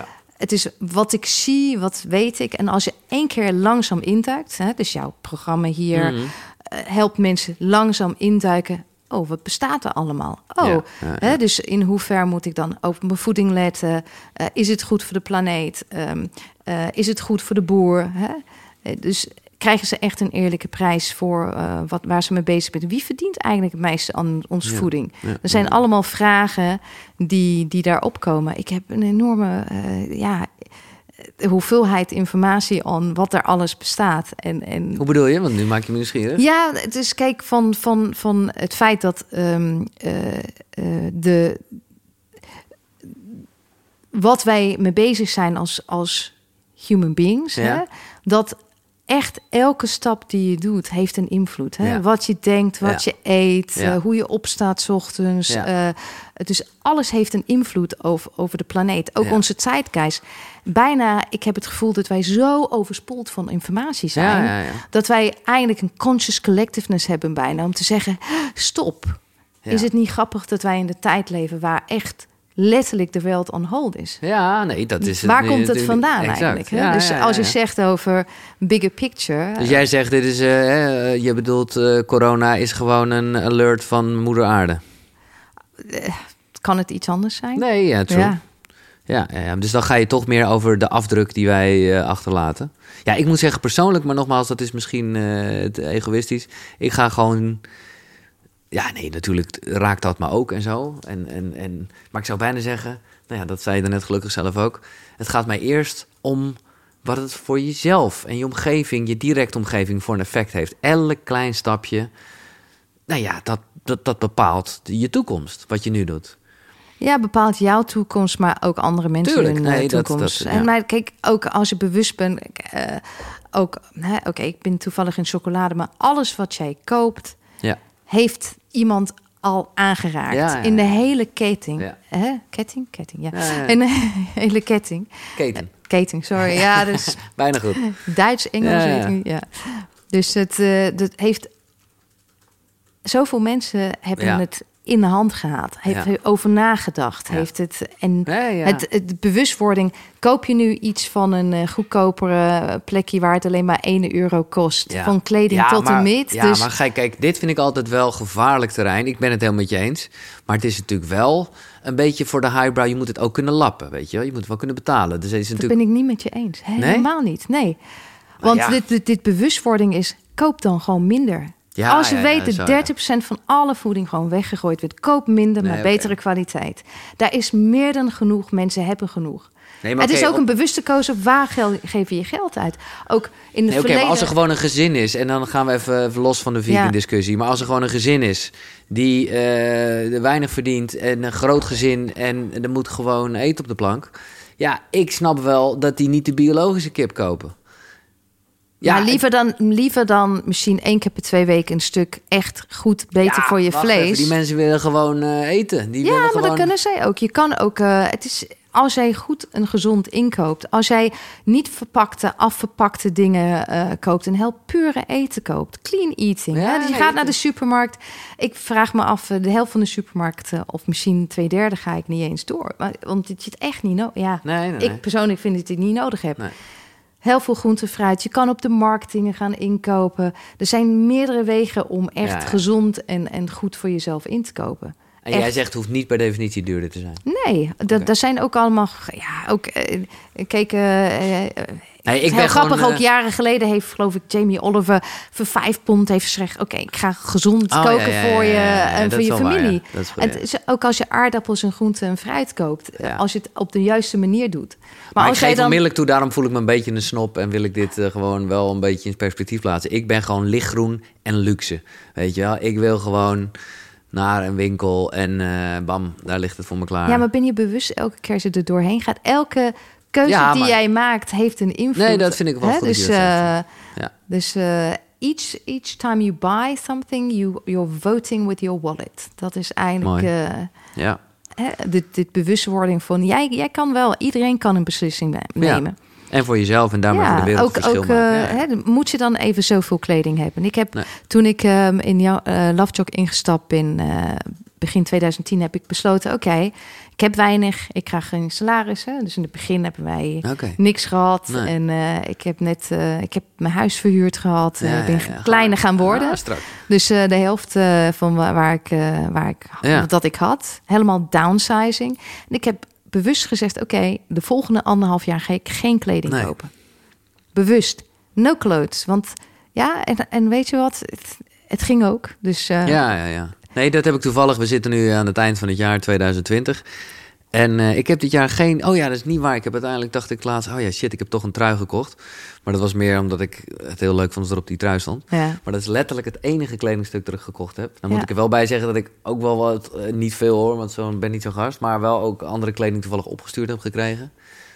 het is wat ik zie, wat weet ik. En als je één keer langzaam induikt, hè, dus jouw programma hier Mhm. eh, helpt mensen langzaam induiken. Oh, wat bestaat er allemaal? Oh, Ja, ja, Hè, dus in hoever moet ik dan op mijn voeding letten? Eh, is het goed voor de planeet? Ehm, eh, is het goed voor de boer? Hè? Dus krijgen ze echt een eerlijke prijs voor eh, wat, waar ze mee bezig zijn? Wie verdient eigenlijk het meeste aan onze Ja, voeding? ja, Er zijn ja. allemaal vragen die, die daarop komen. Ik heb een enorme eh, ja, eh, hoeveelheid informatie aan wat er alles bestaat. En, en Hoe bedoel je? Want nu maak je me nieuwsgierig. ja, het is kijk van, van, van het feit dat ehm, eh, eh, de. Wat wij mee bezig zijn als, als human beings, hè, dat echt elke stap die je doet, heeft een invloed. Hè? Ja. Wat je denkt, wat Ja. je eet, Ja. eh, hoe je opstaat 's ochtends. Eh, dus alles heeft een invloed over, over de planeet. Ook onze tijdgeest. Bijna, ik heb het gevoel dat wij zo overspoeld van informatie zijn dat wij eigenlijk een conscious collectiveness hebben bijna om te zeggen: stop. Is het niet grappig dat wij in de tijd leven waar echt letterlijk de wereld on hold is? Ja, nee, dat is. Waar komt het vandaan Exact. eigenlijk? hè? Ja, dus ja, ja, als je zegt over bigger picture, Dus jij zegt, dit is, eh, hè, je bedoelt, eh, corona is gewoon een alert van moeder aarde. kan het iets anders zijn? Nee, ja, true. Ja. Ja. Dus dan ga je toch meer over de afdruk die wij eh, achterlaten. Ja, ik moet zeggen persoonlijk, maar nogmaals, dat is misschien eh, egoïstisch. Ik ga gewoon. Ja, nee, natuurlijk raakt dat me ook en zo. En, en, en, maar ik zou bijna zeggen, nou ja, dat zei je net gelukkig zelf ook. Het gaat mij eerst om wat het voor jezelf en je omgeving, je directe omgeving, voor een effect heeft. Elk klein stapje, nou ja, dat, dat, dat bepaalt je toekomst, wat je nu doet. Ja, bepaalt jouw toekomst, maar ook andere mensen Tuurlijk, hun nee, dat- toekomst. dat- ja. En maar kijk, ook als je bewust bent, eh, ook, oké, ik ben toevallig in chocolade, maar alles wat jij koopt, heeft iemand al aangeraakt Ja, ja, in de hele ketting. Ja. Hè? Ketting, ketting, ja. In de (laughs) hele ketting. keten. Ketting, sorry. Ja, (laughs) dus Bijna goed. (laughs) Duits, Engels, Ja, weet ja. ik niet. Ja. Dus het, eh, dat heeft... Zoveel mensen hebben het in de hand gehad. Heeft Ja. er over nagedacht. Ja. Heeft het... En Ja, het, het bewustwording... Koop je nu iets van een eh, goedkopere plekje... waar het alleen maar 1 euro kost? Ja. Van kleding tot maar, en met. Ja, dus maar kijk, kijk, dit vind ik altijd wel gevaarlijk terrein. Ik ben het helemaal met je eens. Maar het is natuurlijk wel een beetje voor de highbrow. Je moet het ook kunnen lappen, weet je wel. Je moet het wel kunnen betalen. Dus het is dat natuurlijk... ben ik niet met je eens. Helemaal niet, nee. Want ja. dit, dit, dit bewustwording is... koop dan gewoon minder. Ja, Als je ja, weet dat ja. 30% van alle voeding gewoon weggegooid wordt, koop minder, maar betere kwaliteit. Daar is meer dan genoeg. Mensen hebben genoeg. Nee, maar het is ook een bewuste keuze op waar gel- geef je je geld uit. Ook in de Nee, verleden... maar als er gewoon een gezin is, en dan gaan we even, even los van de vegan discussie. Maar als er gewoon een gezin is die eh, weinig verdient en een groot gezin en er moet gewoon eten op de plank. Ja, ik snap wel dat die niet de biologische kip kopen. Ja, liever dan, liever dan misschien één keer per twee weken een stuk echt goed beter ja, voor je vlees. even, die mensen willen gewoon eh, eten. Die ja, willen maar gewoon... dat kunnen zij ook. Je kan ook. eh, het is als jij goed en gezond inkoopt, als jij niet verpakte, afverpakte dingen eh, koopt en heel pure eten koopt, clean eating. Ja, hè? Dus je gaat naar de supermarkt. Ik vraag me af, de helft van de supermarkten of misschien twee derde ga ik niet eens door, want het zit echt niet nodig. Ja, Nee, nee, nee. ik persoonlijk vind dat ik het niet nodig heb. Heel veel groente, fruit. Je kan op de markt dingen gaan inkopen. Er zijn meerdere wegen om echt Ja, ja. gezond en, en goed voor jezelf in te kopen. En jij zegt, het hoeft niet per definitie duurder te zijn. Nee, dat, zijn ook allemaal. Ja, ook. eh, kijk, eh, eh, Nee, ik heel ben grappig. gewoon, ook eh, jaren geleden heeft, geloof ik, Jamie Oliver voor vijf pond heeft gezegd: Oké, ik ga gezond Oh, koken ja, ja, voor je ja, en voor je waar, familie. en het ook als je aardappels en groenten en fruit koopt, eh, als je het op de juiste manier doet. Maar, Maar, als ik geef dan. onmiddellijk toe, daarom voel ik me een beetje een snop... en wil ik dit eh, gewoon wel een beetje in perspectief plaatsen. Ik ben gewoon lichtgroen en luxe, weet je wel. Ik wil gewoon naar een winkel en eh, bam, daar ligt het voor me klaar. Ja, maar ben je bewust elke keer als je er doorheen gaat? Elke keuze Ja, die maar- jij maakt heeft een invloed. Nee, dat vind ik wel Hè? goed Dus, eh, Ja. dus eh, each, each time you buy something, you, you're voting with your wallet. Dat is eigenlijk eh, Ja. hè, dit, dit bewustwording van... Jij, jij kan wel, iedereen kan een beslissing ne- Ja, nemen. En voor jezelf en daarmee voor de wereld ook, verschil ook Ja. hè, moet je dan even zoveel kleding hebben? Ik heb Nee. toen ik ehm, in jouw eh Lovejock ingestapt ben, eh, begin 2010, heb ik besloten: oké, ik heb weinig, ik krijg geen salaris. Hè? Dus in het begin hebben wij niks gehad. Nee. En eh, ik heb net, eh, ik heb mijn huis verhuurd gehad. Ja, Eh, ik ben ja, ja. kleiner gaan worden. Ah. Dus de helft van wa- waar ik, waar ik Ja. dat ik had, helemaal downsizing. En ik heb bewust gezegd: oké, de volgende anderhalf jaar ga ik geen kleding Nee. kopen. Bewust, no clothes. Want ja, en, en weet je wat? Het, het ging ook. Dus Ja, ja, ja. Nee, dat heb ik toevallig. We zitten nu aan het eind van het jaar 2020. En eh, ik heb dit jaar geen... Oh ja, dat is niet waar. Ik heb uiteindelijk dacht ik laatst... Oh ja, shit, ik heb toch een trui gekocht. Maar dat was meer omdat ik het heel leuk vond dat er op die trui stond. ja. Maar dat is letterlijk het enige kledingstuk dat ik gekocht heb. Dan moet Ja. ik er wel bij zeggen dat ik ook wel wat... eh, niet veel hoor, want zo ben niet zo gast. Maar wel ook andere kleding toevallig opgestuurd heb gekregen.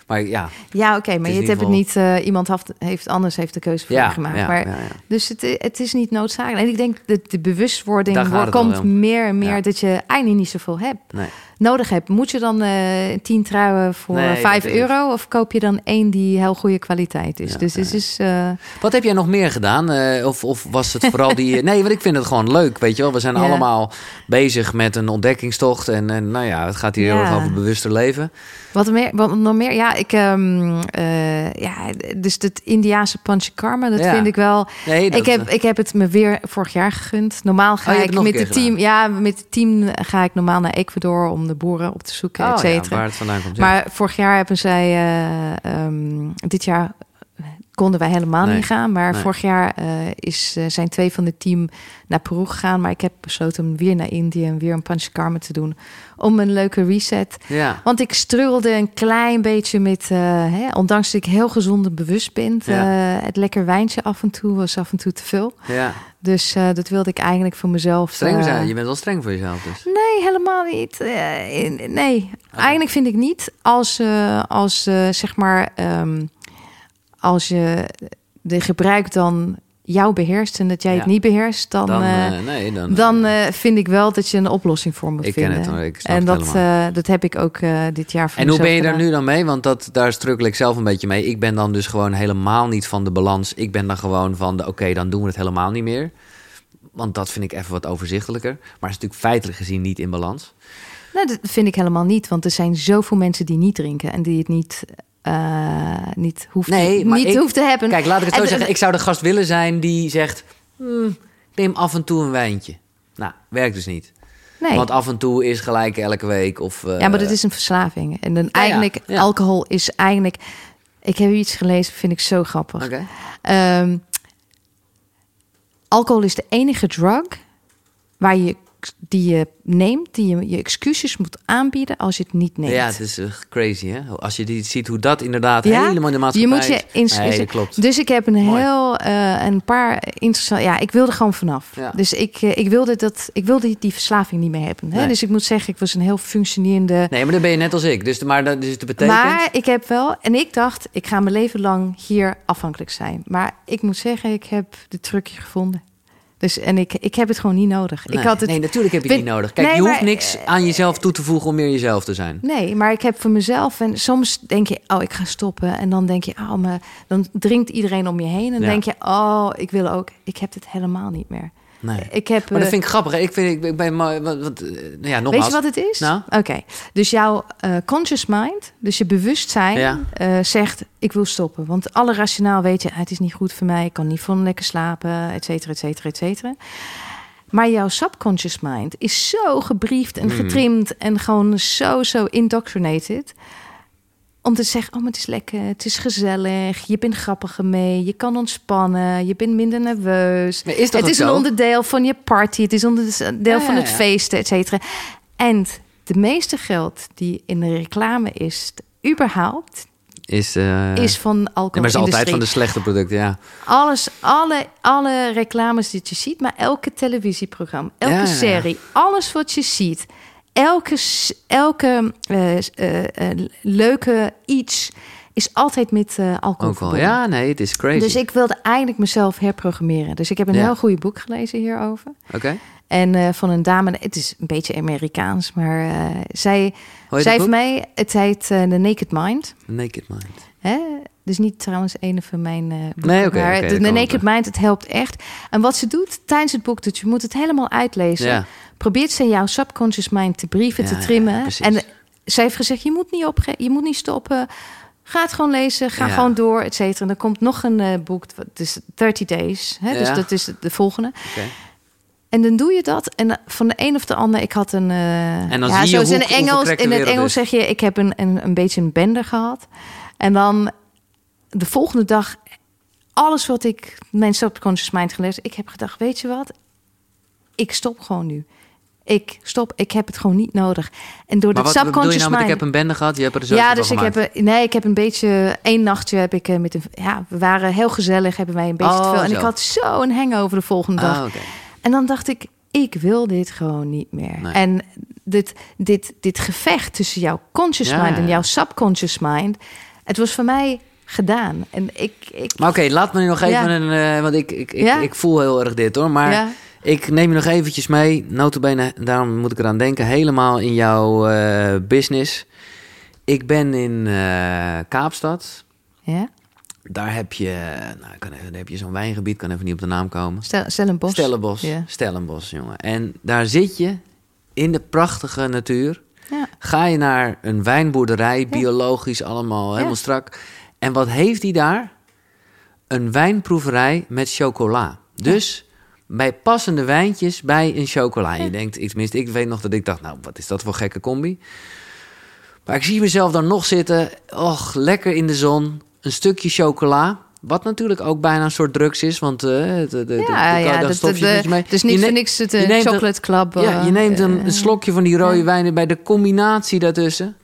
Maar ja, Ja, oké, maar je hebt het niet. eh, iemand heeft, heeft anders heeft de keuze voor ja, gemaakt. ja, maar, ja. Dus het, het is niet noodzakelijk. En ik denk dat de bewustwording komt om. meer en meer dat je eigenlijk niet zoveel hebt. Nee. Nodig hebt. Moet je dan eh tien truien voor Nee, 5 dat is het. euro? Of koop je dan één die heel goede kwaliteit is? Ja, dus het is. eh, Wat heb jij nog meer gedaan? Eh, of, of was het vooral die... (laughs) Nee, want ik vind het gewoon leuk, weet je wel. We zijn Ja. allemaal bezig met een ontdekkingstocht. En, en nou ja, het gaat hier heel erg over bewuster leven. Wat, meer, wat nog meer? Ja, ik, ehm, eh, ja, dus het Indiaanse Panchakarma, dat vind ik wel. Nee, dat, ik, heb, ik heb het me weer vorig jaar gegund. Normaal ga Oh, hebt ik met het team, ja, met het team ga ik normaal naar Ecuador om de boeren op te zoeken, oh, et ja, cetera. waar het vandaan komt. ja. Maar vorig jaar hebben zij, eh, ehm, dit jaar konden wij helemaal Nee, niet gaan. Maar nee. vorig jaar eh, is, eh, zijn twee van het team naar Peru gegaan. Maar ik heb besloten om weer naar Indië en weer een Panchakarma te doen. Om een leuke reset. ja. Want ik struggelde een klein beetje met, eh, hè, ondanks dat ik heel gezond en bewust ben. Ja. het lekker wijntje af en toe was af en toe te veel. ja. Dus dat wilde ik eigenlijk voor mezelf. Streng zijn. Je bent wel streng voor jezelf dus. Nee, helemaal niet. In- nee, eigenlijk vind ik niet. Als, als zeg maar, ehm, als je de gebruik dan jou beheerst en dat jij het niet beheerst, dan, Dan, eh, eh, nee, dan... dan eh, vind ik wel dat je een oplossing voor moet ik ken vinden. het ik snap en het dat, dat heb ik ook dit jaar voor En hoe ben je daar nu dan mee? Want dat, daar struggle ik zelf een beetje mee. Ik ben dan dus gewoon helemaal niet van de balans. Ik ben dan gewoon van de oké, dan doen we het helemaal niet meer. Want dat vind ik even wat overzichtelijker. Maar het is natuurlijk feitelijk gezien niet in balans. Nou, dat vind ik helemaal niet, want er zijn zoveel mensen die niet drinken en die het niet, eh, niet, hoeft, Nee, maar niet ik- hoeft te hebben. Kijk, laat ik het zo En- zeggen. Ik zou de gast willen zijn die zegt... "Hmm, neem af en toe een wijntje. Nou, werkt dus niet. nee. Want af en toe is gelijk elke week. Of, eh, Ja, maar dat is een verslaving. En dan eigenlijk, ja. alcohol is eigenlijk... Ik heb iets gelezen, vind ik zo grappig. Ehm, alcohol is de enige drug waar je, die je neemt, die je je excuses moet aanbieden als je het niet neemt. Ja, het is eh, crazy hè. Als je die ziet hoe dat inderdaad Ja, helemaal in de je maatschappij... moet je ins- Nee, is- dat klopt. Dus ik heb een Mooi. heel, eh, een paar interessante... Ja, ik wilde gewoon vanaf. Ja. Dus ik, eh, ik wilde, dat, ik wilde die, die verslaving niet meer hebben. Hè? Nee. Dus ik moet zeggen, ik was een heel functionerende... Nee, maar dan ben je net als ik. Dus, maar dat dus dat betekent... Maar ik heb wel, en ik dacht, ik ga mijn leven lang hier afhankelijk zijn. Maar ik moet zeggen, ik heb de trucje gevonden. Dus en ik, ik heb het gewoon niet nodig. Nee, ik had het, nee, natuurlijk heb je het Vind- niet nodig. Kijk, Nee, je hoeft maar, niks eh, aan jezelf toe te voegen om meer jezelf te zijn. nee, maar ik heb voor mezelf. En soms denk je, oh, ik ga stoppen. En dan denk je, oh, maar dan drinkt iedereen om je heen. En dan Ja. denk je, oh, ik wil ook. Ik heb het helemaal niet meer. Nee. Ik heb. Maar dat eh, vind ik grappig. Ik, vind, ik, ben wat, wat, eh, nou ja, nogmaals. Weet je wat het is? Nou? Oké, dus jouw eh, conscious mind, dus je bewustzijn, Ja. zegt: Ik wil stoppen. Want alle rationaal weet je, ah, het is niet goed voor mij, ik kan niet van lekker slapen, et cetera, et cetera, et cetera. Maar jouw subconscious mind is zo gebriefd en Mm. getrimd en gewoon zo, zo indoctrinated. Om te zeggen, oh, maar het is lekker, het is gezellig, je bent grappiger mee, je kan ontspannen, je bent minder nerveus. Maar is dat het is een onderdeel van je party, het is onderdeel Ja, van ja, het ja. feesten, et cetera. En de meeste geld die in de reclame is, überhaupt, Is, eh, is van alcohol. maar is altijd van de slechte producten, ja. Alles, alle, alle reclames die je ziet, maar elke televisieprogramma, elke Ja, ja, ja. serie, alles wat je ziet, elke, elke eh, eh, eh, leuke iets is altijd met alcohol. Ja, nee, het is crazy. Dus ik wilde eigenlijk mezelf herprogrammeren. Dus ik heb een Ja. heel goede boek gelezen hierover. Oké. En van een dame, het is een beetje Amerikaans, maar eh, zij, zij heeft mij, het heet The Naked Mind. Naked Mind. Hè? Dus niet trouwens een van mijn boeken. Nee, oké, maar oké, de, Naked. Mind, het helpt echt. En wat ze doet tijdens het boek, dat je moet het helemaal uitlezen. Ja. Probeert ze jouw subconscious mind te brieven, Ja, te trimmen. en zij heeft gezegd, je moet niet opge je moet niet stoppen. Ga het gewoon lezen, ga gewoon door, et cetera. En dan komt nog een eh, boek, het is 30 Days. Hè? Dus dat is de volgende. En dan doe je dat. En eh, van de een of de ander, ik had een. En dan ja, zie je zoals in hoe- Engels. In het Engels zeg je, ik heb een, een, een beetje een bende gehad. En dan de volgende dag, alles wat ik mijn subconscious mind gelezen, ik heb gedacht, weet je wat? Ik stop gewoon nu. Ik stop, ik heb het gewoon niet nodig. En door Maar dat wat bedoel je subconscious nou ik heb een bende gehad? Je hebt er zo ja, dus ik heb, een- nee, ik heb een beetje, één nachtje heb ik eh, met een, ja, we waren heel gezellig, hebben wij een beetje Oh, te veel. En zo. ik had zo een hangover de volgende dag. Ah. En dan dacht ik, ik wil dit gewoon niet meer. Nee. En dit, dit, dit gevecht tussen jouw conscious Ja, mind en jouw subconscious mind, het was voor mij gedaan. En ik, ik Maar oké, laat me nu nog even Ja. een... eh, want ik, ik, ik, Ja. ik voel heel erg dit hoor. Maar ja, ik neem je nog eventjes mee. Notabene, daarom moet ik eraan denken. Helemaal in jouw eh, business. Ik ben in eh, Kaapstad. ja. Daar heb je, nou, ik kan even, daar heb je zo'n wijngebied. kan even niet op de naam komen. Stel, Stellenbosch. Stellenbosch. Ja. Stellenbosch, jongen. En daar zit je in de prachtige natuur. Ja. ga je naar een wijnboerderij, biologisch allemaal, helemaal strak. En wat heeft hij daar? Een wijnproeverij met chocola. Dus bij passende wijntjes bij een chocola. En je denkt, ik, tenminste, ik weet nog dat ik dacht, nou, wat is dat voor gekke combi? Maar ik zie mezelf dan nog zitten, och, lekker in de zon, een stukje chocola. Wat natuurlijk ook bijna een soort drugs is, want uh, de, de, ja, ja, dat stof je mee. Dus niet voor niks het uh, chocolate club. ja, je neemt een, een slokje van die rode wijnen bij de combinatie daartussen.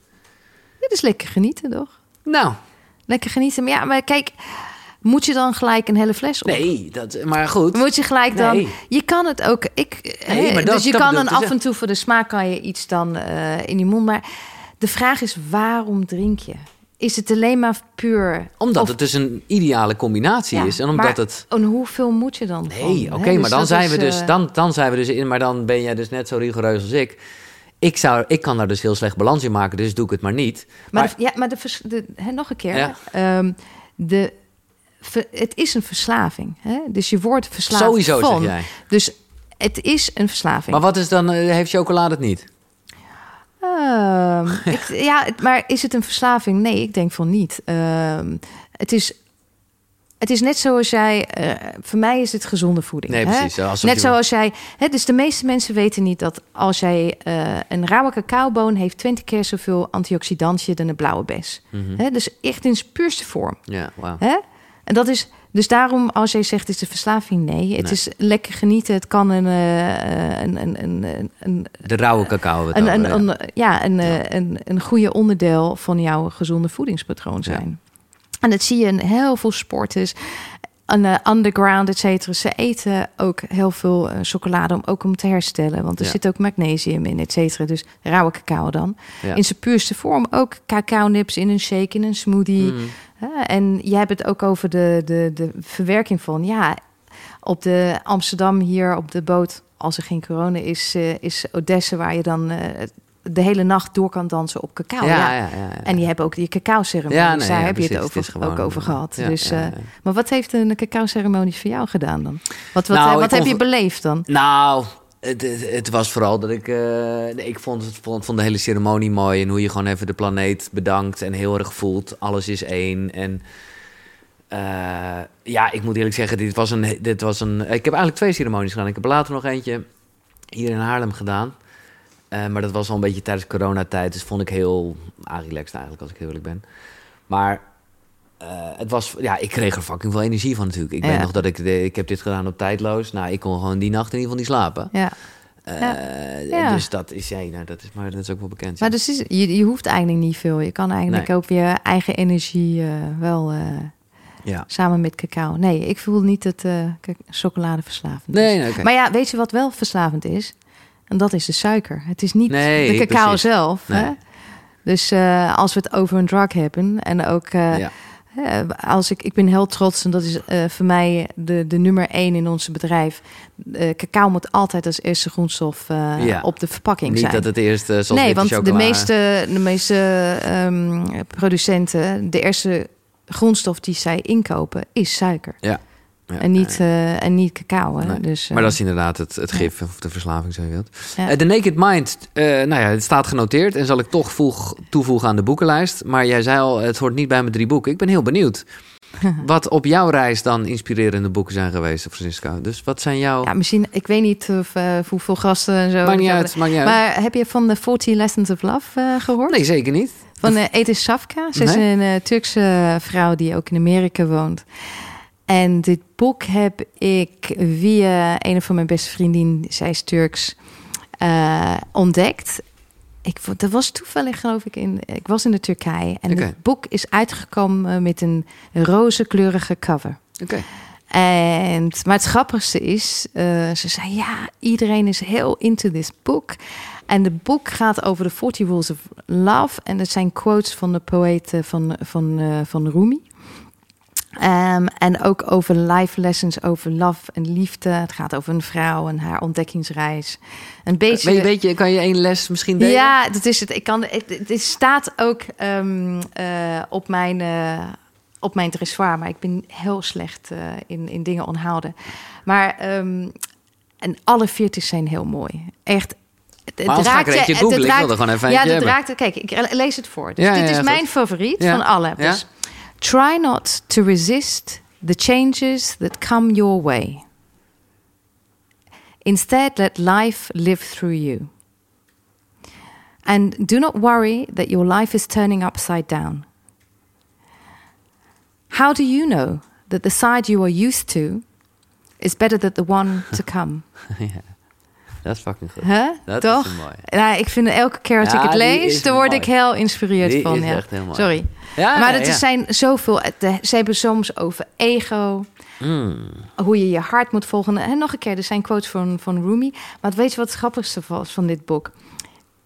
Dit is lekker genieten, toch? Nou. Lekker genieten. Maar ja, maar kijk, moet je dan gelijk een hele fles op? Nee, dat, maar goed. Moet je gelijk dan... Nee. Je kan het ook... Ik, nee, maar dat, dus je kan dan af en toe voor de smaak kan je iets dan uh, in die mond. Maar de vraag is, waarom drink je? Is het alleen maar puur? Omdat het dus een ideale combinatie is. En omdat het. En hoeveel moet je dan? Nee, oké, okay, maar dus dan zijn we dus. Dan, dan zijn we dus in. Maar dan ben jij dus net zo rigoureus als ik. Ik, zou, ik kan daar dus heel slecht balans in maken, dus doe ik het maar niet. Maar, maar de, ja, maar de, de, hè, nog een keer. Ja. Um, de, het is een verslaving. Hè? Dus je wordt verslaafd Sowieso, van. zeg jij. Dus het is een verslaving. Maar wat is dan, heeft chocolade het niet? Um, (laughs) ik, ja, maar is het een verslaving? Nee, ik denk van niet. Um, het is het is net zoals jij, uh, voor mij is het gezonde voeding. Nee, hè? precies. Net zoals jij, hè, dus de meeste mensen weten niet dat als jij uh, een rauwe cacaoboon heeft 20 keer zoveel antioxidantje dan een blauwe bes. Mm -hmm. hè? Dus echt in zijn puurste vorm. Ja, wow. Hè? En dat is, dus daarom, als jij zegt, is een verslaving, nee. Het nee. is lekker genieten. Het kan een... Uh, een, een, een, een de rauwe cacao. Een, een, ja, een, ja, een. Een, een goede onderdeel van jouw gezonde voedingspatroon zijn. Ja. En dat zie je in heel veel sporters. Een uh, underground, et cetera. Ze eten ook heel veel uh, chocolade om ook om te herstellen. Want er ja. zit ook magnesium in, et cetera. Dus rauwe cacao dan. Ja. In zijn puurste vorm ook cacao nips in een shake, in een smoothie. Mm. En jij hebt het ook over de, de, de verwerking van, ja, op de Amsterdam hier op de boot, als er geen corona is, uh, is Odessa, waar je dan uh, de hele nacht door kan dansen op cacao. Ja, ja. En die hebben ook die cacao-ceremonie. Ja, nee, daar heb precies, je het, over, het gewoon, ook over gehad. dus, uh, Maar wat heeft een cacao-ceremonie voor jou gedaan dan? Wat, wat, nou, wat heb je beleefd dan? Nou, het, het, het, was vooral dat ik... Uh, ik vond, het, vond, vond de hele ceremonie mooi. En hoe je gewoon even de planeet bedankt. En heel erg voelt, alles is één. En... Uh, ja, ik moet eerlijk zeggen, dit was, een, dit was een. Ik heb eigenlijk twee ceremonies gedaan. Ik heb later nog eentje hier in Haarlem gedaan. Uh, maar dat was al een beetje tijdens coronatijd. Dus vond ik heel ah, relaxed eigenlijk, als ik heel eerlijk ben. Maar uh, het was, ja, ik kreeg er fucking veel energie van natuurlijk. Ik ja. weet nog dat ik, de, ik heb dit gedaan op tijdloos. Nou, ik kon gewoon die nacht in ieder geval niet slapen. Ja. Uh, ja. Dus dat is, ja, nou, dat is, maar dat is ook wel bekend. Maar dus is, je, je hoeft eigenlijk niet veel. Je kan eigenlijk nee. ook je eigen energie wel ja. Samen met cacao. Nee, ik voel niet dat uh, chocolade verslavend nee, nee, okay. Maar ja, weet je wat wel verslavend is? En dat is de suiker. Het is niet nee, de cacao precies. zelf. Nee. Hè? Dus uh, als we het over een drug hebben en ook... Uh, ja. als ik, ik ben heel trots en dat is uh, voor mij de, de nummer één in ons bedrijf. Cacao moet altijd als eerste grondstof ja. op de verpakking Niet zijn. dat het eerste zoals Nee, want chocola. de meeste, de meeste um, producenten, de eerste grondstof die zij inkopen is suiker. Ja. Ja en, niet. Uh, en niet cacao. Hè? Nee. Dus, uh, maar dat is inderdaad het, het gif of de verslaving, zo je wilt. Uh, de Naked Mind, nou ja, het staat genoteerd en zal ik toch voeg, toevoegen aan de boekenlijst. Maar jij zei al, het hoort niet bij mijn drie boeken. Ik ben heel benieuwd. (laughs) wat op jouw reis dan inspirerende boeken zijn geweest, Francisco. Dus wat zijn jouw... Ja, misschien, ik weet niet of, hoeveel gasten en zo. Maakt niet uit, maakt niet uit. Maar heb je van de 40 Lessons of Love gehoord? Nee, zeker niet. Van uh, Edith Safka. Ze is een Turkse vrouw die ook in Amerika woont. En dit boek heb ik via een van mijn beste vriendinnen, zij is Turks, uh, ontdekt. Ik, dat was toevallig, geloof ik, in. Ik was in de Turkije. En okay. het boek is uitgekomen met een roze-kleurige cover. Okay. En, maar het grappigste is, uh, ze zei ja, iedereen is heel into this book. En het boek gaat over de 40 Rules of Love. En dat zijn quotes van de poëet van, van, uh, van Rumi. Um, en ook over life lessons over love en liefde. Het gaat over een vrouw en haar ontdekkingsreis. Een beetje. Weet je, weet je, kan je één les misschien delen? Ja, dat is het. Ik kan. Het, het staat ook um, uh, op mijn. Uh, op mijn dressoir, maar ik ben heel slecht uh, in, in dingen onthouden. Maar um, en alle veertig zijn heel mooi. Echt het er je- het googlen. Ik raakt- wilde gewoon even Ja, dat raakt... Kijk, ik lees het voor. Dus Ja, dit ja, is mijn favoriet van alle. Ja. Dus, Try not to resist the changes that come your way. Instead, let life live through you. And do not worry that your life is turning upside down. How do you know that the side you are used to is better than the one to come? (laughs) Dat is fucking goed. Huh? Dat Toch? is mooi. Nou, ik vind elke keer als Ja, ik het lees, dan word mooi. ik heel inspireerd Die van. is ja. echt heel mooi. Sorry. Ja, maar het ja. zijn zoveel. Ze hebben soms over ego, Mm. hoe je je hart moet volgen. En nog een keer, er zijn quotes van, van Rumi. Maar weet je wat het grappigste was van dit boek?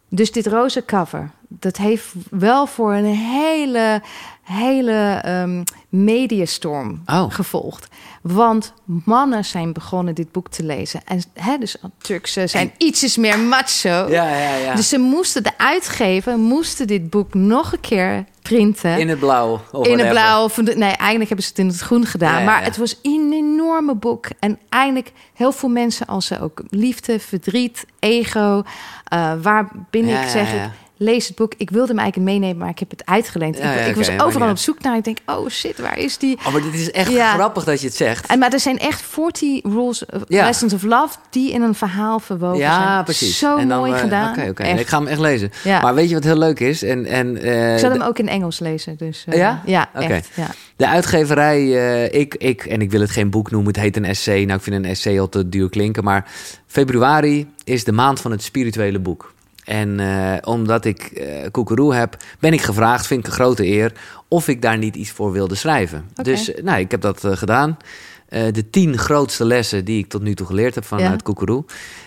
Dus dit roze cover, dat heeft wel voor een hele, hele ehm mediastorm Oh. gevolgd. Want mannen zijn begonnen dit boek te lezen. En hè, dus Turkse zijn ietsjes meer macho. Ja, ja, ja. Dus ze moesten de uitgever, moesten dit boek nog een keer printen. in het blauw. of In het blauw. Of nee, eigenlijk hebben ze het in het groen gedaan. Ja, maar ja. het was een enorme boek. En eigenlijk heel veel mensen als ze ook liefde, verdriet, ego. eh waar Ja, ik zeg ik, lees het boek. Ik wilde hem eigenlijk meenemen, maar ik heb het uitgeleend. Ja, ik was overal op zoek naar. Ik denk, oh shit, waar is die? Oh, maar dit is echt grappig dat je het zegt. En, maar er zijn echt 40 rules, of Ja. lessons of love, die in een verhaal verwoven zijn. Ja, precies. Zo En dan, mooi eh, gedaan. Oké, oké. Ik ga hem echt lezen. Maar weet je wat heel leuk is? En, en, eh, Ik zal hem ook in Engels lezen. Dus, eh, Ja? Ja, echt. Ja. De uitgeverij, eh, ik, ik, en ik wil het geen boek noemen, het heet een essay. Nou, ik vind een essay al te duur klinken. Maar februari is de maand van het spirituele boek. En eh, omdat ik eh koekeroe heb, ben ik gevraagd, vind ik een grote eer, of ik daar niet iets voor wilde schrijven. Dus eh, nou, ik heb dat gedaan. De tien grootste lessen die ik tot nu toe geleerd heb vanuit Ja.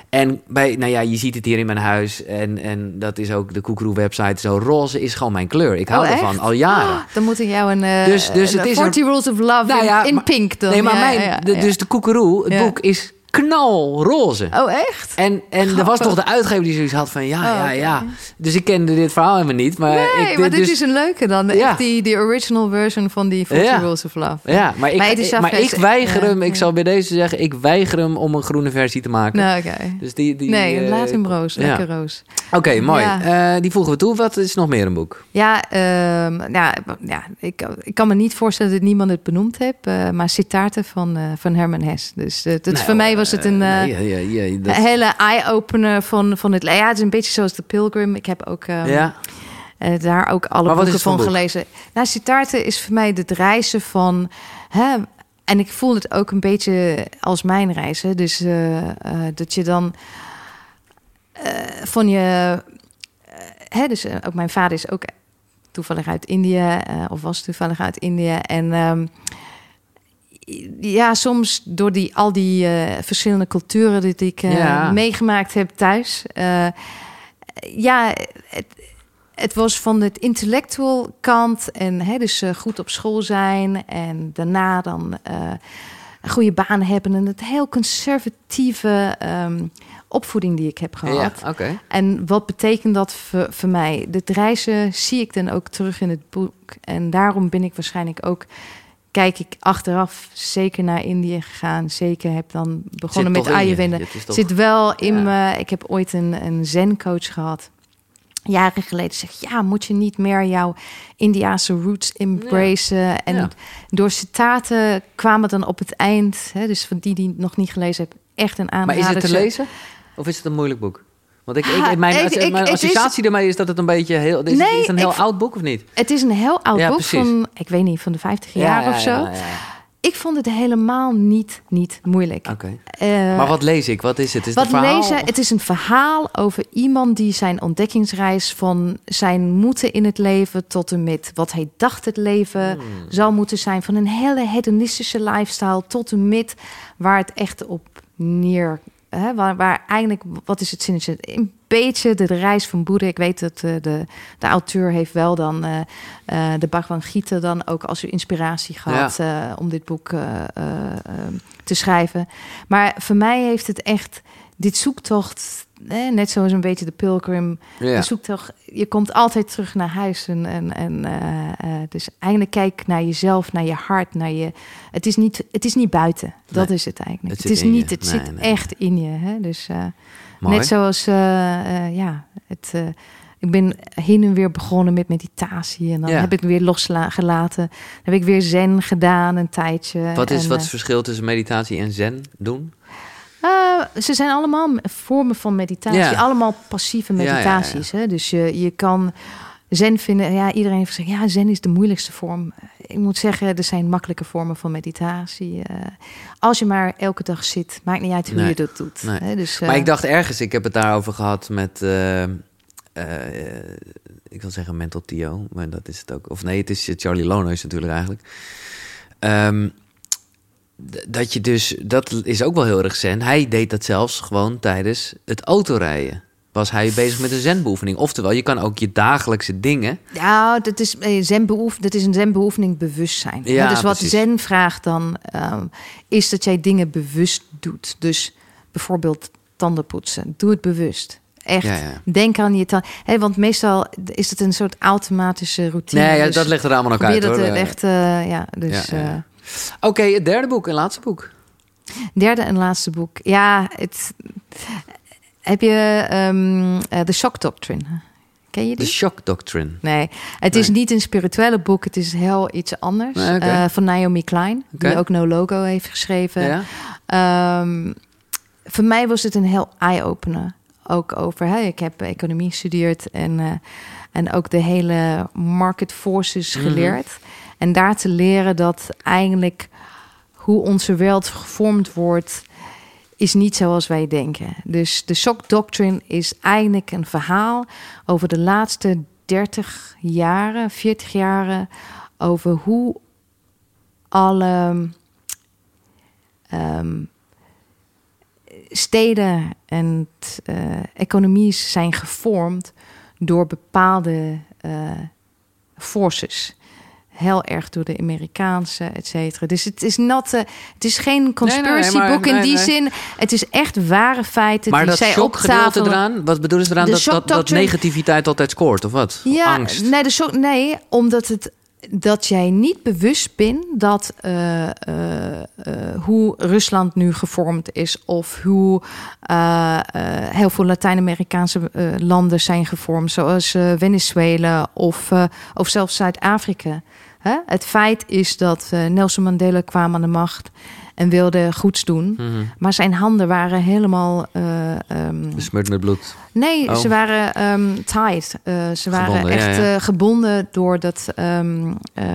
En bij, nou ja, je ziet het hier in mijn huis. En, en dat is ook de koekeroe website. Zo roze is gewoon mijn kleur. Ik hou Oh, ervan al jaren. Oh, dan moet ik jou een, eh Dus- dus het is 40 Rules of Love Nou in, ja, in maar- pink dan. Nee, maar Ja, mijn, ja, de- ja. dus de koekeroe, het boek is knalroze. Oh, echt? En, en er was toch de uitgever die zoiets had van ja, Oh, ja, oké. ja. Dus ik kende dit verhaal helemaal niet. Maar nee, ik, maar dit dus- is een leuke dan. Ja. Echt die, die original version van die 40 Ja. Rules of Love. Ja, maar ik, Maar is maar ik weiger ja, hem, ik zal bij deze zeggen, ik weiger hem om een groene versie te maken. Nou, oké. Dus die, die, Nee, eh, laat hem roos. Lekker roos. Oké, mooi. Eh, die voegen we toe. Wat is nog meer een boek? Ja, ehm, ja, ja ik, ik kan me niet voorstellen dat niemand het benoemd heeft. eh, maar Citaten van, van Herman Hesse. Dus dat, Nou, voor mij was het een... eh, eh, Een hele eye-opener van, van het... Ja, het is een beetje zoals The Pilgrim. Ik heb ook ehm, ja. eh, daar ook alle boeken van boek? gelezen. Nou, Siddhartha is voor mij het reizen van... Hè, en ik voel het ook een beetje als mijn reizen. Dus dat je dan van je... hè, dus ook mijn vader is ook toevallig uit India. of was toevallig uit India. En... ehm, ja, soms door die, al die eh, verschillende culturen die ik eh, Ja. meegemaakt heb thuis. eh, ja, het, het was van het intellectual kant en hè, dus goed op school zijn en daarna dan een goede baan hebben en het heel conservatieve ehm, opvoeding die ik heb gehad. Ja, oké. En wat betekent dat voor, voor mij? Dit reizen zie ik dan ook terug in het boek. En daarom ben ik waarschijnlijk ook, kijk ik achteraf zeker naar Indië gegaan. Zeker heb dan begonnen met. Ayurveda. Toch- Zit wel in Ja. me. Ik heb ooit een, een zen-coach gehad. Jaren geleden zeg ja, moet je niet meer jouw Indiaanse roots embracen. En Ja. door citaten kwamen dan op het eind, hè, dus van die die het nog niet gelezen hebben, echt een Maar aanrader. is het te Ze- lezen? Of is het een moeilijk boek? Want ik, ik, Ah, mijn, ik- het associatie ermee is dat het een beetje heel... Is, het- Nee, is het een heel oud boek of niet? Het is een heel oud Ja, boek precies. van, ik weet niet, van de 50 jaar ja, of zo. Ik vond het helemaal niet, niet moeilijk. Eh, Maar wat lees ik? Wat is het? Is het wat een verhaal? lezen? Het is een verhaal over iemand die zijn ontdekkingsreis van zijn moeten in het leven tot en met wat hij dacht het leven Hmm. zou moeten zijn. Van een hele hedonistische lifestyle tot en met waar het echt op neer. Hè, waar, waar eigenlijk, wat is het zinnetje? Een beetje de reis van Boeddha. Ik weet dat eh, de, de auteur heeft wel dan eh, eh, de Bhagavad Gita dan ook als inspiratie gehad eh, om dit boek te schrijven. Maar voor mij heeft het echt dit zoektocht eh, net zoals een beetje de pilgrim. Ja. Je zoekt toch, je komt altijd terug naar huis. En, en, en eh, dus eigenlijk kijk naar jezelf, naar je hart, naar je. Het is niet, het is niet buiten. Dat Nee, is het eigenlijk. het is niet, je. het Nee, zit nee, echt in je. Hè? Dus eh, net zoals, ja, het. ik ben heen en weer begonnen met meditatie en dan Ja. heb ik weer losgelaten. Heb ik weer zen gedaan een tijdje. Wat is En, wat is het verschil tussen meditatie en zen doen? Eh, ze zijn allemaal vormen van meditatie. Ja. Allemaal passieve Ja, ja, ja. meditaties. Hè? Dus je, je kan zen vinden. Ja, iedereen heeft gezegd, ja, zen is de moeilijkste vorm. Ik moet zeggen, er zijn makkelijke vormen van meditatie. Eh, als je maar elke dag zit, maakt niet uit hoe Nee. je dat doet. Nee. Hè? Dus, Maar eh, ik dacht ergens, ik heb het daarover gehad met, eh, eh, ik wil zeggen Mental Tio, maar dat is het ook. Of nee, het is Charlie Lonois natuurlijk eigenlijk. Ehm, dat je dus, dat is ook wel heel erg zen. Hij deed dat zelfs gewoon tijdens het autorijden. Was hij bezig met een zenbeoefening. Oftewel, je kan ook je dagelijkse dingen. Ja, dat is, eh, zenbeoef, dat is een zenbeoefening bewustzijn. Ja, dus wat precies. zen vraagt dan, ehm, is dat jij dingen bewust doet. Dus bijvoorbeeld tanden poetsen, doe het bewust. Echt, Ja, ja. denk aan je tanden. Want meestal is het een soort automatische routine. Nee, ja, dus dat legt er allemaal nog probeer uit dat hoor. eh, Eh, echt, eh, ja, dus... Ja, ja, Oké, het derde boek en laatste boek. derde en laatste boek. Ja, het... Heb je eh, The Shock Doctrine? Ken je The die? Shock Doctrine. Nee, het is niet een spirituele boek. Het is heel iets anders. Nee. Eh, van Naomi Klein, die ook No Logo heeft geschreven. Ja? Ehm, voor mij was het een heel eye-opener. Ook over, ik heb economie gestudeerd en, eh, en ook de hele market forces Mhm. geleerd. En daar te leren dat eigenlijk hoe onze wereld gevormd wordt, is niet zoals wij denken. Dus de Shock Doctrine is eigenlijk een verhaal over de laatste 30 jaren, 40 jaren, over hoe alle ehm, steden en eh, economieën zijn gevormd door bepaalde eh, forces. Heel erg door de Amerikaanse, et cetera. Dus het is, not, eh, het is geen conspiracy in nee, die zin. Het is echt ware feiten Maar die dat zij optafelen. eraan, wat bedoelen ze eraan? Dat, dat, dat negativiteit altijd scoort, of wat? Ja, Angst. Nee, de shock, nee, omdat het dat jij niet bewust bent dat eh, eh, eh, hoe Rusland nu gevormd is of hoe heel veel Latijns-Amerikaanse landen zijn gevormd, zoals Venezuela of, of zelfs Zuid-Afrika. Hè? Het feit is dat eh, Nelson Mandela kwam aan de macht en wilde goeds doen, Mhm. maar zijn handen waren helemaal eh, ehm, Besmeurd met bloed. Nee, Oh. ze waren ehm tied. Eh, ze waren Gebonden, echt ja. eh, gebonden doordat... ehm eh,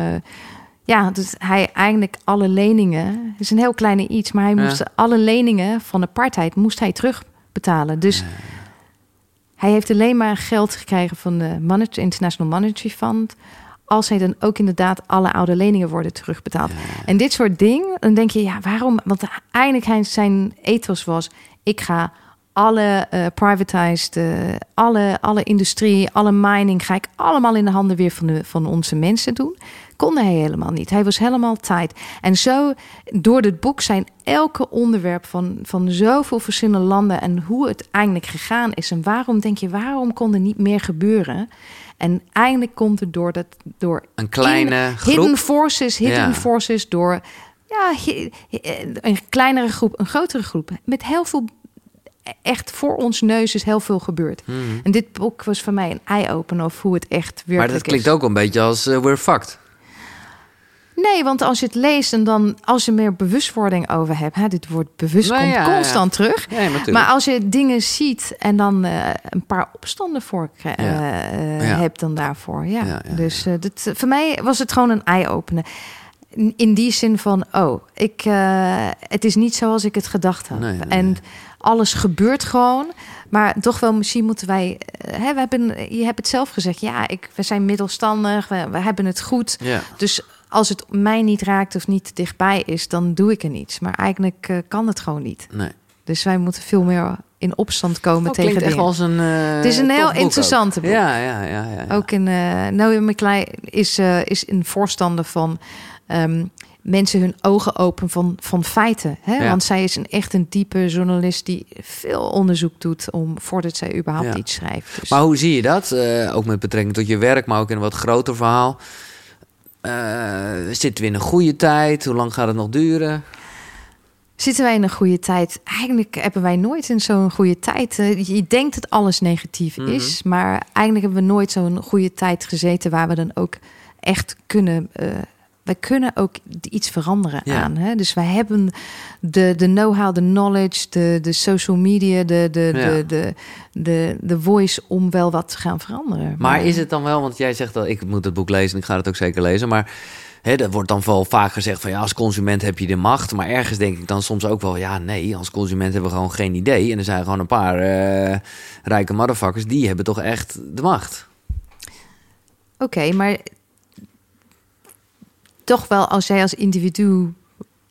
ja, dat hij eigenlijk alle leningen... Het is een heel kleine iets, maar hij Ja. moest alle leningen van apartheid moest hij terugbetalen. Dus hij heeft alleen maar geld gekregen van de Monetary, International Monetary Fund... als hij dan ook inderdaad alle oude leningen worden terugbetaald. En dit soort dingen, dan denk je, ja, waarom? Want eigenlijk zijn ethos was... ik ga alle eh privatized, eh, alle, alle industrie, alle mining... ga ik allemaal in de handen weer van, de, van onze mensen doen. Kon hij helemaal niet. Hij was helemaal tight. En zo, door dit boek zijn elke onderwerp van, van zoveel verschillende landen... en hoe het eigenlijk gegaan is. En waarom denk je, waarom kon er niet meer gebeuren? En eigenlijk komt het door, dat, door Een kleine in- groep. Hidden forces, hidden Ja. forces door ja, een kleinere groep, een grotere groep. Met heel veel, echt voor ons neus is heel veel gebeurd. Mhm. En dit boek was voor mij een eye-opener of hoe het echt werkelijk Maar dat klinkt is. ook een beetje als eh, we're fucked. Nee, want als je het leest en dan als je meer bewustwording over hebt, hè, dit woord bewust Nou komt ja, ja. constant terug. Ja. Maar als je dingen ziet en dan eh, een paar opstanden voor eh, hebt dan daarvoor. Ja. Dus dit, voor mij was het gewoon een eye-opener. In, in die zin van, oh, ik, het is niet zoals ik het gedacht had. Nee, nee, en nee. alles gebeurt gewoon. Maar toch wel, misschien moeten wij... hè, we hebben, je hebt het zelf gezegd. Ja, ik, we zijn middelstandig. We, we hebben het goed. ja. Dus als het mij niet raakt of niet dichtbij is, dan doe ik er niets. Maar eigenlijk eh, kan het gewoon niet. Nee. Dus wij moeten veel meer in opstand komen tegen klinkt echt als een. eh, Het is een heel interessante boek. Ja, ja, ja. ja, ja. Ook in uh, Noah McClay is, is een voorstander van. ehm, mensen hun ogen open van, van feiten. Hè? Ja. Want zij is een, echt een diepe journalist die veel onderzoek doet om voordat zij überhaupt Ja. iets schrijft. Dus Maar hoe zie je dat? Ook met betrekking tot je werk, maar ook in een wat groter verhaal. Eh, zitten we in een goede tijd? Hoe lang gaat het nog duren? Zitten wij in een goede tijd? Eigenlijk hebben wij nooit in zo'n goede tijd. eh, Je denkt dat alles negatief Mhm. is, maar eigenlijk hebben we nooit zo'n goede tijd gezeten waar we dan ook echt kunnen. eh, wij kunnen ook iets veranderen Ja. aan. Hè? Dus wij hebben de, de know-how, de knowledge, de, de social media, de, de, Ja. de, de, de, de voice om wel wat te gaan veranderen. Maar is het dan wel, want jij zegt dat ik moet het boek lezen en ik ga het ook zeker lezen, maar hè, er wordt dan wel vaak gezegd van ja, als consument heb je de macht, maar ergens denk ik dan soms ook wel ja, nee, als consument hebben we gewoon geen idee en er zijn gewoon een paar eh, rijke motherfuckers die hebben toch echt de macht. Oké, maar toch wel als jij als individu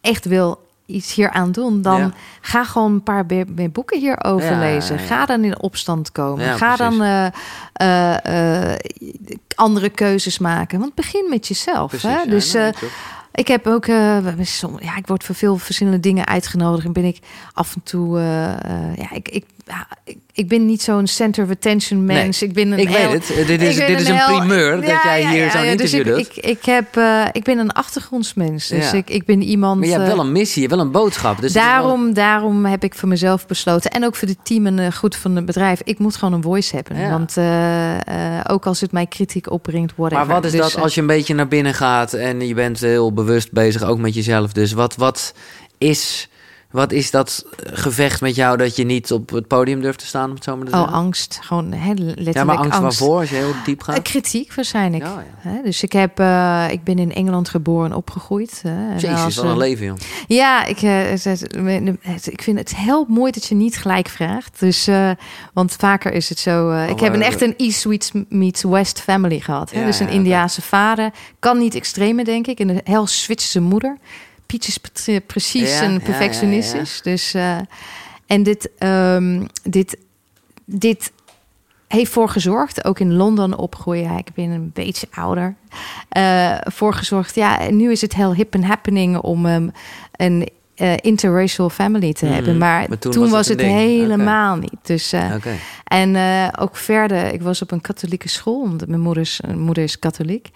echt wil iets hier aan doen, dan Ja. ga gewoon een paar boeken hierover Ja, lezen. ja. Ga dan in opstand komen. Ga precies. dan eh, eh, eh, andere keuzes maken. Want begin met jezelf. Precies, hè? dus nou, ik heb ook, ja, ik word voor veel verschillende dingen uitgenodigd en ben ik af en toe, ja, ik, ik, ja, ik, ik ben niet zo'n center of attention Nee, mens. ik ben een ik heel, weet het. Eh, Dit is, dit is een heel- primeur dat Ja, jij hier ja, zo'n ja, dus interview ik, doet. Ik, ik, heb, eh, ik ben een achtergrondsmens. Dus ik, ik ben iemand. maar je hebt eh, wel een missie, je hebt wel een boodschap. Dus wel- daarom, daarom heb ik voor mezelf besloten. En ook voor het team en eh, goed van het bedrijf. Ik moet gewoon een voice hebben. Want eh, eh, ook als het mij kritiek opbrengt, whatever. Maar wat is Dus, dat eh, als je een beetje naar binnen gaat en je bent heel bewust bezig ook met jezelf? Dus wat, wat, is, wat is dat gevecht met jou dat je niet op het podium durft te staan? Om het zo maar te Oh, angst. Gewoon letterlijk ja, maar angst, waarvoor als je heel diep Eh, gaat? kritiek waarschijnlijk. Ja, ja. Hè, Dus ik, heb, eh, ik ben in Engeland geboren en opgegroeid. hè. En Jezus, als, wat een eh, leven, joh. Ja, ik, eh, ik vind het heel mooi dat je niet gelijk vraagt. Dus, eh, want vaker is het zo. eh, ik Oh, heb een echt een East meets- West family gehad. Hè? Ja, dus een. Indiaanse vader. Kan niet extreme, denk ik. En een heel Zwitserse moeder. Pietje is pre- precies Ja, en ja, perfectionistisch. Dus, eh, en dit, ehm, dit, dit heeft voor gezorgd, ook in Londen opgroeien. Ik ben een beetje ouder. eh voor gezorgd, ja, en nu is het heel hip en happening om ehm, een eh, interracial family te Mhm. hebben. Maar, Maar toen, toen was was het helemaal niet. Dus, Oké. en eh, ook verder, ik was op een katholieke school, omdat mijn moeder is, moeder is katholiek.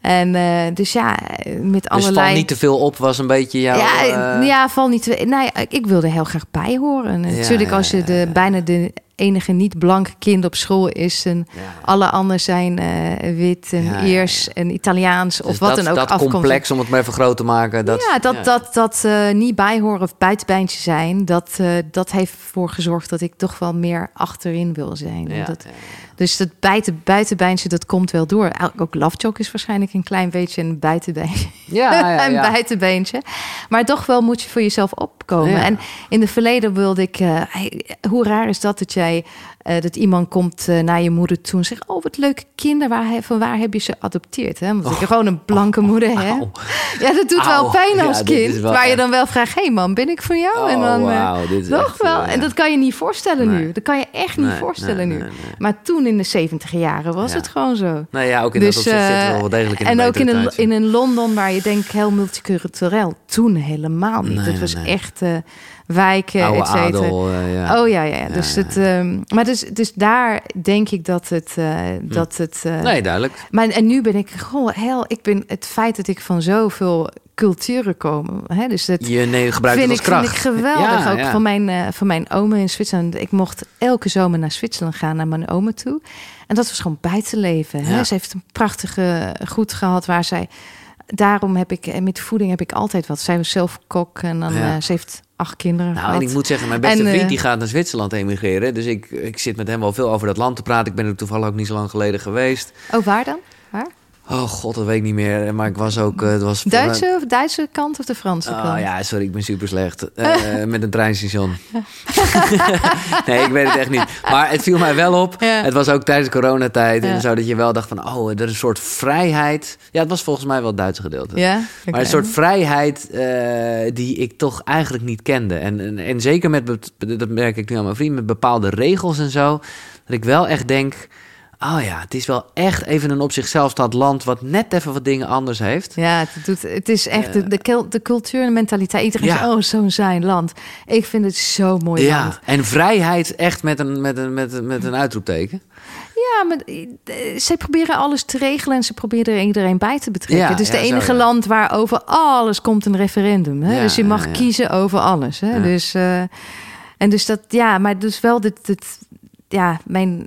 En dus ja, met Dus allerlei... val niet te veel op was een beetje jouw... Ja, ja, val niet. te- Nou ja, ik wilde heel graag bij horen. En Ja, natuurlijk, als je de, bijna de enige niet-blanke kind op school is. En ja. alle anderen zijn eh, wit en Ja, Iers en Italiaans Dus of wat dat, dan ook dat afkomst. complex, om het maar even groot te maken. Dat, ja, dat, dat, dat eh, niet bijhoren of buitenbeintje zijn, dat, eh, dat heeft ervoor gezorgd dat ik toch wel meer achterin wil zijn. Dat, dus dat buiten, buitenbeintje, dat komt wel door. Ook Lovejock is waarschijnlijk een klein beetje een buitenbeintje. ja, ja, (laughs) een ja. buitenbeentje. Maar toch wel moet je voor jezelf opkomen. En in het verleden wilde ik... eh, hey, hoe raar is dat dat jij... eh, dat iemand komt eh, naar je moeder toe en zegt... oh, wat leuke kinderen, waar, van waar heb je ze adopteerd? Hè? Want ik gewoon een blanke moeder heb. Auw. Ja, dat doet wel pijn als kind. waar je dan wel vraagt... hé hey man, ben ik van jou? en Oh, dan, eh, dit is toch echt, wel. En dat kan je niet voorstellen Nee. nu. Dat kan je echt niet voorstellen nee, nu. Maar toen in de 70 jaren was Ja. het gewoon zo. Nou ja, ook in Dus, dat opzicht wel wel degelijk in en ook in een, in een Londen waar je denkt heel multicultureel. Toen helemaal niet. Het was echt wijken, et cetera. eh, ja. Oh ja, ja. ja. Dus, Ja, Het, ehm, maar dus, dus daar denk ik dat het. eh, dat het eh, Nee, duidelijk. maar en nu ben ik gewoon heel. Ik ben het feit dat ik van zoveel culturen kom. Hè, dus dat Je nee, gebruikt vind ik, vind ik geweldig. Ja, ook ja. Van, mijn, eh, van mijn oma in Zwitserland. Ik mocht elke zomer naar Zwitserland gaan, naar mijn oma toe. En dat was gewoon buitenleven. Hè? Ja. Ze heeft een prachtige goed gehad waar zij. Daarom heb ik en met voeding heb ik altijd wat. Zij was zelf kok en dan ze heeft acht kinderen. Nou, en ik moet zeggen, mijn beste En, eh, vriend die gaat naar Zwitserland emigreren. Dus ik, ik zit met hem wel veel over dat land te praten. Ik ben er toevallig ook niet zo lang geleden geweest. Oh, waar dan? Waar? Oh god, dat weet ik niet meer. Maar ik was ook... eh, het was Duitse of Duitse kant of de Franse kant? Oh ja, sorry, ik ben super slecht. (laughs) Eh, met een treinstation. (laughs) nee, ik weet het echt niet. Maar het viel mij wel op. Ja. Het was ook tijdens coronatijd. Ja. En zo dat je wel dacht van... Oh, er is een soort vrijheid. Ja, het was volgens mij wel het Duitse gedeelte. Ja, Maar een soort vrijheid eh, die ik toch eigenlijk niet kende. En, en, en zeker met, dat merk ik nu aan mijn vriend, met bepaalde regels en zo. Dat ik wel echt denk, Oh ja, het is wel echt even een op zichzelf staand land... wat net even wat dingen anders heeft. Ja, het, doet, het is echt de, de, kil- de cultuur en de mentaliteit. Iedereen Ja. zegt, oh, zo'n zijn land. Ik vind het zo mooi Ja, land. en vrijheid echt met een, met een, met een, met een uitroepteken. Ja, maar eh, ze proberen alles te regelen en ze proberen er iedereen bij te betrekken. Ja, het is ja, de zo, enige ja. land waar over alles komt een referendum. Hè? Ja, dus je mag kiezen over alles. Hè? Ja. Dus, eh, en dus dat, ja, maar dus wel dit, dit ja, mijn,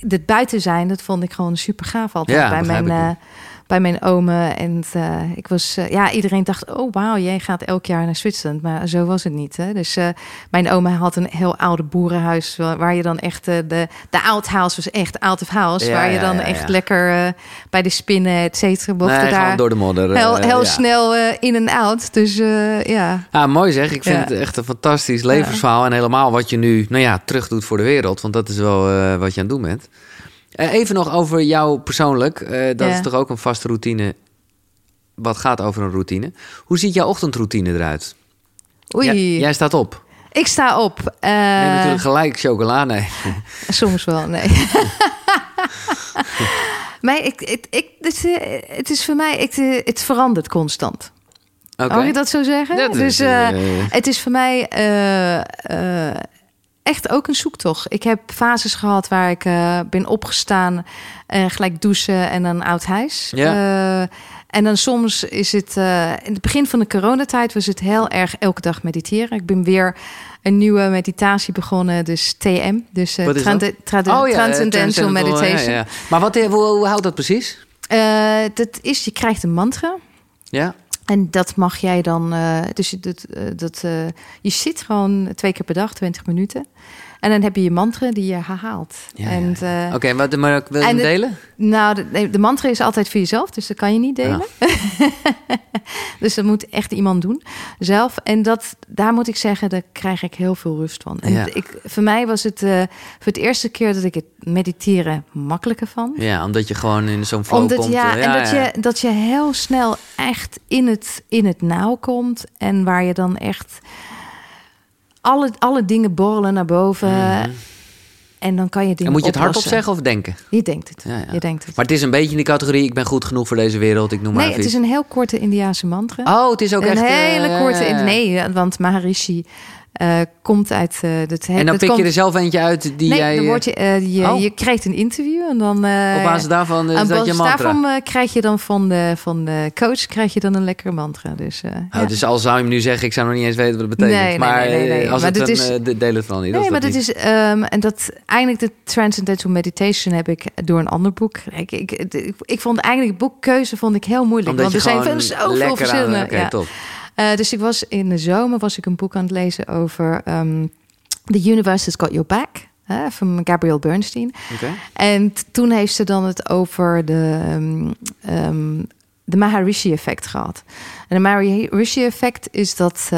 dit buiten zijn, dat vond ik gewoon super gaaf altijd Ja, bij mijn, eh, bij mijn omen. En eh, ik was, eh, ja, iedereen dacht, oh wauw, jij gaat elk jaar naar Zwitserland. Maar zo was het niet. Hè? Dus eh, mijn oma had een heel oude boerenhuis, waar, je dan echt, de, de outhouse was echt out of house. Ja, waar je ja, dan ja, echt ja. lekker bij de spinnen, et cetera, Nee, daar door de modder. heel, heel ja. snel in en out. Dus eh, ja. Ah, mooi zeg. Ik vind Ja. het echt een fantastisch levensverhaal. En helemaal wat je nu nou ja, terug doet voor de wereld. Want dat is wel wat je aan het doen bent. Eh, even nog over jou persoonlijk. Eh, dat Ja. is toch ook een vaste routine. Wat gaat over een routine. Hoe ziet jouw ochtendroutine eruit? Oei, Jij, jij staat op. ik sta op. Eh, Neem natuurlijk gelijk chocola. Nee. (laughs) Soms wel, nee. (laughs) maar ik, ik, ik, het, eh, het is voor mij, ik, eh, het verandert constant. Oké. Mag je dat zo zeggen? Dat dus is, eh, eh, het is voor mij eh, eh, echt ook een zoektocht. Ik heb fases gehad waar ik eh, ben opgestaan en gelijk douchen en dan oud huis. Ja. Eh, en dan soms is het, eh, in het begin van de coronatijd was het heel erg elke dag mediteren. Ik ben weer een nieuwe meditatie begonnen, dus TM. Dus eh, is trans- trans- Oh ja, Transcendental transcendental, Meditation. ja, ja. Maar wat, hoe, hoe houdt dat precies? Eh, dat is, je krijgt een mantra. Ja? En dat mag jij dan. eh, dus dat, eh, dat, eh, je zit gewoon twee keer per dag, 20 minuten. En dan heb je je mantra die je herhaalt. Ja, en, ja, eh, Oké, maar, maar wil je hem delen? nou, de, de mantra is altijd voor jezelf, dus dat kan je niet delen. (laughs) dus dat moet echt iemand doen zelf. En dat, daar moet ik zeggen, daar krijg ik heel veel rust van. En Ja. ik, voor mij was het eh, voor het eerste keer dat ik het mediteren makkelijker vond. Ja, omdat je gewoon in zo'n flow Omdat, komt. ja, eh, en dat, Je, dat je heel snel echt in het, in het nauw komt. En waar je dan echt alle, alle dingen borrelen naar boven. En dan kan je dingen Mhm. En moet je het hardop zeggen of denken? Je denkt het. Ja, ja. Je denkt het. Maar het is een beetje in die categorie, ik ben goed genoeg voor deze wereld, ik noem maar nee, het is een heel korte Indiaanse mantra. Oh, het is ook een echt... eh, hele ja, korte. Nee, want Maharishi eh, komt uit. eh dat, En dan pik komt, je er zelf eentje uit die nee, jij... dan eh, word je, eh, je, Oh. je krijgt een interview en dan. op basis daarvan is aan dat je basis mantra. daarvan krijg je dan van de, van de coach krijg je dan een lekkere mantra. Dus, Oh, ja. Dus al zou je hem nu zeggen, ik zou nog niet eens weten wat het betekent. Nee, nee, maar nee, als Maar het dit een, is- de- deel het vooral niet. Nee, maar dat is. en dat eigenlijk de Transcendental Meditation heb ik door een ander boek. Ik, ik, ik, ik vond eigenlijk boekkeuze vond ik heel moeilijk. Omdat want er zijn veel- zoveel aan- verschillende. Oké, ja. top. Eh, dus ik was in de zomer was ik een boek aan het lezen over ehm, The Universe Has Got Your Back. hè, van Gabrielle Bernstein. En toen heeft ze dan het over de, ehm, ehm, de Maharishi-effect gehad. En de Maharishi-effect is dat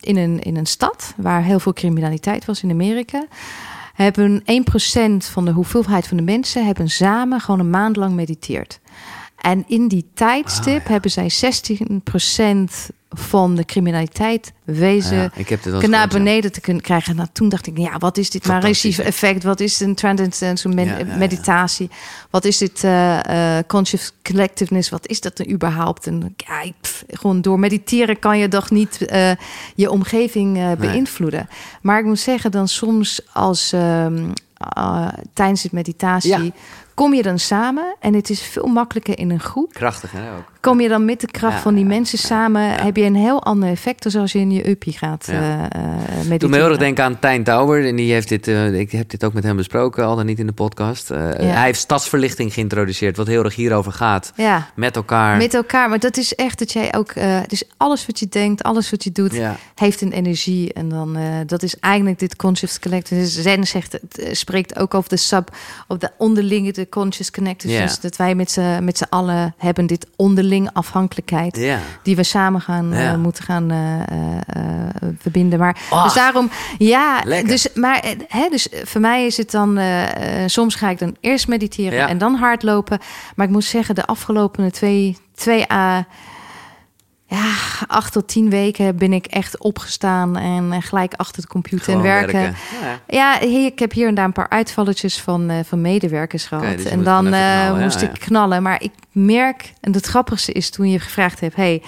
in, een, in een stad waar heel veel criminaliteit was in Amerika, hebben 1% van de hoeveelheid van de mensen hebben samen gewoon een maand lang mediteerd. En in die tijdstip Ah, ja. hebben zij 16% van de criminaliteit wezen Ja, wel eens naar ja. beneden te kunnen krijgen. Nou, toen dacht ik, ja, wat is dit Fantastisch, Maharishi effect? Wat is een transcendental med- Ja, ja, ja. meditatie? Wat is dit eh, eh, conscious collectiveness? Wat is dat dan überhaupt? En ja, pff, gewoon door mediteren kan je toch niet eh, je omgeving beïnvloeden. Maar ik moet zeggen, dan soms als ehm, eh, tijdens het meditatie Ja. kom je dan samen en het is veel makkelijker in een groep. Krachtig, hè, ook. Kom je dan met de kracht Ja, van die mensen samen, heb je een heel ander effect dan als je in je uppie gaat eh, mediteren. Doe me heel erg denken aan Tijn Tauber. En die heeft dit, eh, ik heb dit ook met hem besproken, al dan niet in de podcast. Hij heeft stadsverlichting geïntroduceerd, wat heel erg hierover gaat. Ja, Met elkaar. met elkaar. Maar dat is echt dat jij ook... dus alles wat je denkt, alles wat je doet, ja. heeft een energie. En dan, dat is eigenlijk dit conscious collective. Dus Zen zegt, het spreekt ook over de sub, of de onderlinge, de conscious connected. Ja. Dus dat wij met met z'n allen hebben dit onderling afhankelijkheid. Ja. Die we samen gaan eh, moeten gaan eh, eh, verbinden. Maar Ah, dus daarom, ja, lekker. dus, maar hè, dus voor mij is het dan, soms ga ik dan eerst mediteren en dan hardlopen. Maar ik moet zeggen, de afgelopen twee, twee à ja, acht tot tien weken ben ik echt opgestaan en eh, gelijk achter de computer Gewoon en werken. werken. Ja. Ik heb hier en daar een paar uitvalletjes van, eh, van medewerkers gehad. dus en dan eh, knallen, moest ja. ik knallen. Maar ik merk, en het grappigste is toen je gevraagd hebt... hey,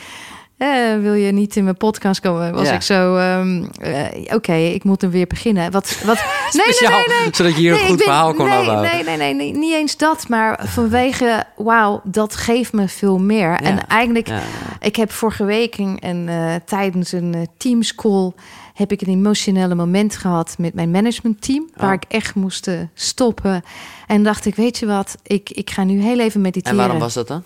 eh, wil je niet in mijn podcast komen? Was Ja. ik zo, ehm, eh, oké, ik moet er weer beginnen. Wat, wat, nee, (laughs) nee, Speciaal, nee, nee. zodat je hier Nee, een goed ben- verhaal kon nee, afhouden. nee, nee, nee, nee, niet eens dat. Maar vanwege, wauw, dat geeft me veel meer. En eigenlijk, Ja. ik heb vorige week een, een, eh, tijdens een eh, Teams call heb ik een emotionele moment gehad met mijn managementteam, waar Oh. ik echt moest stoppen. En dacht ik, weet je wat, ik, ik ga nu heel even En mediteren. waarom was dat dan?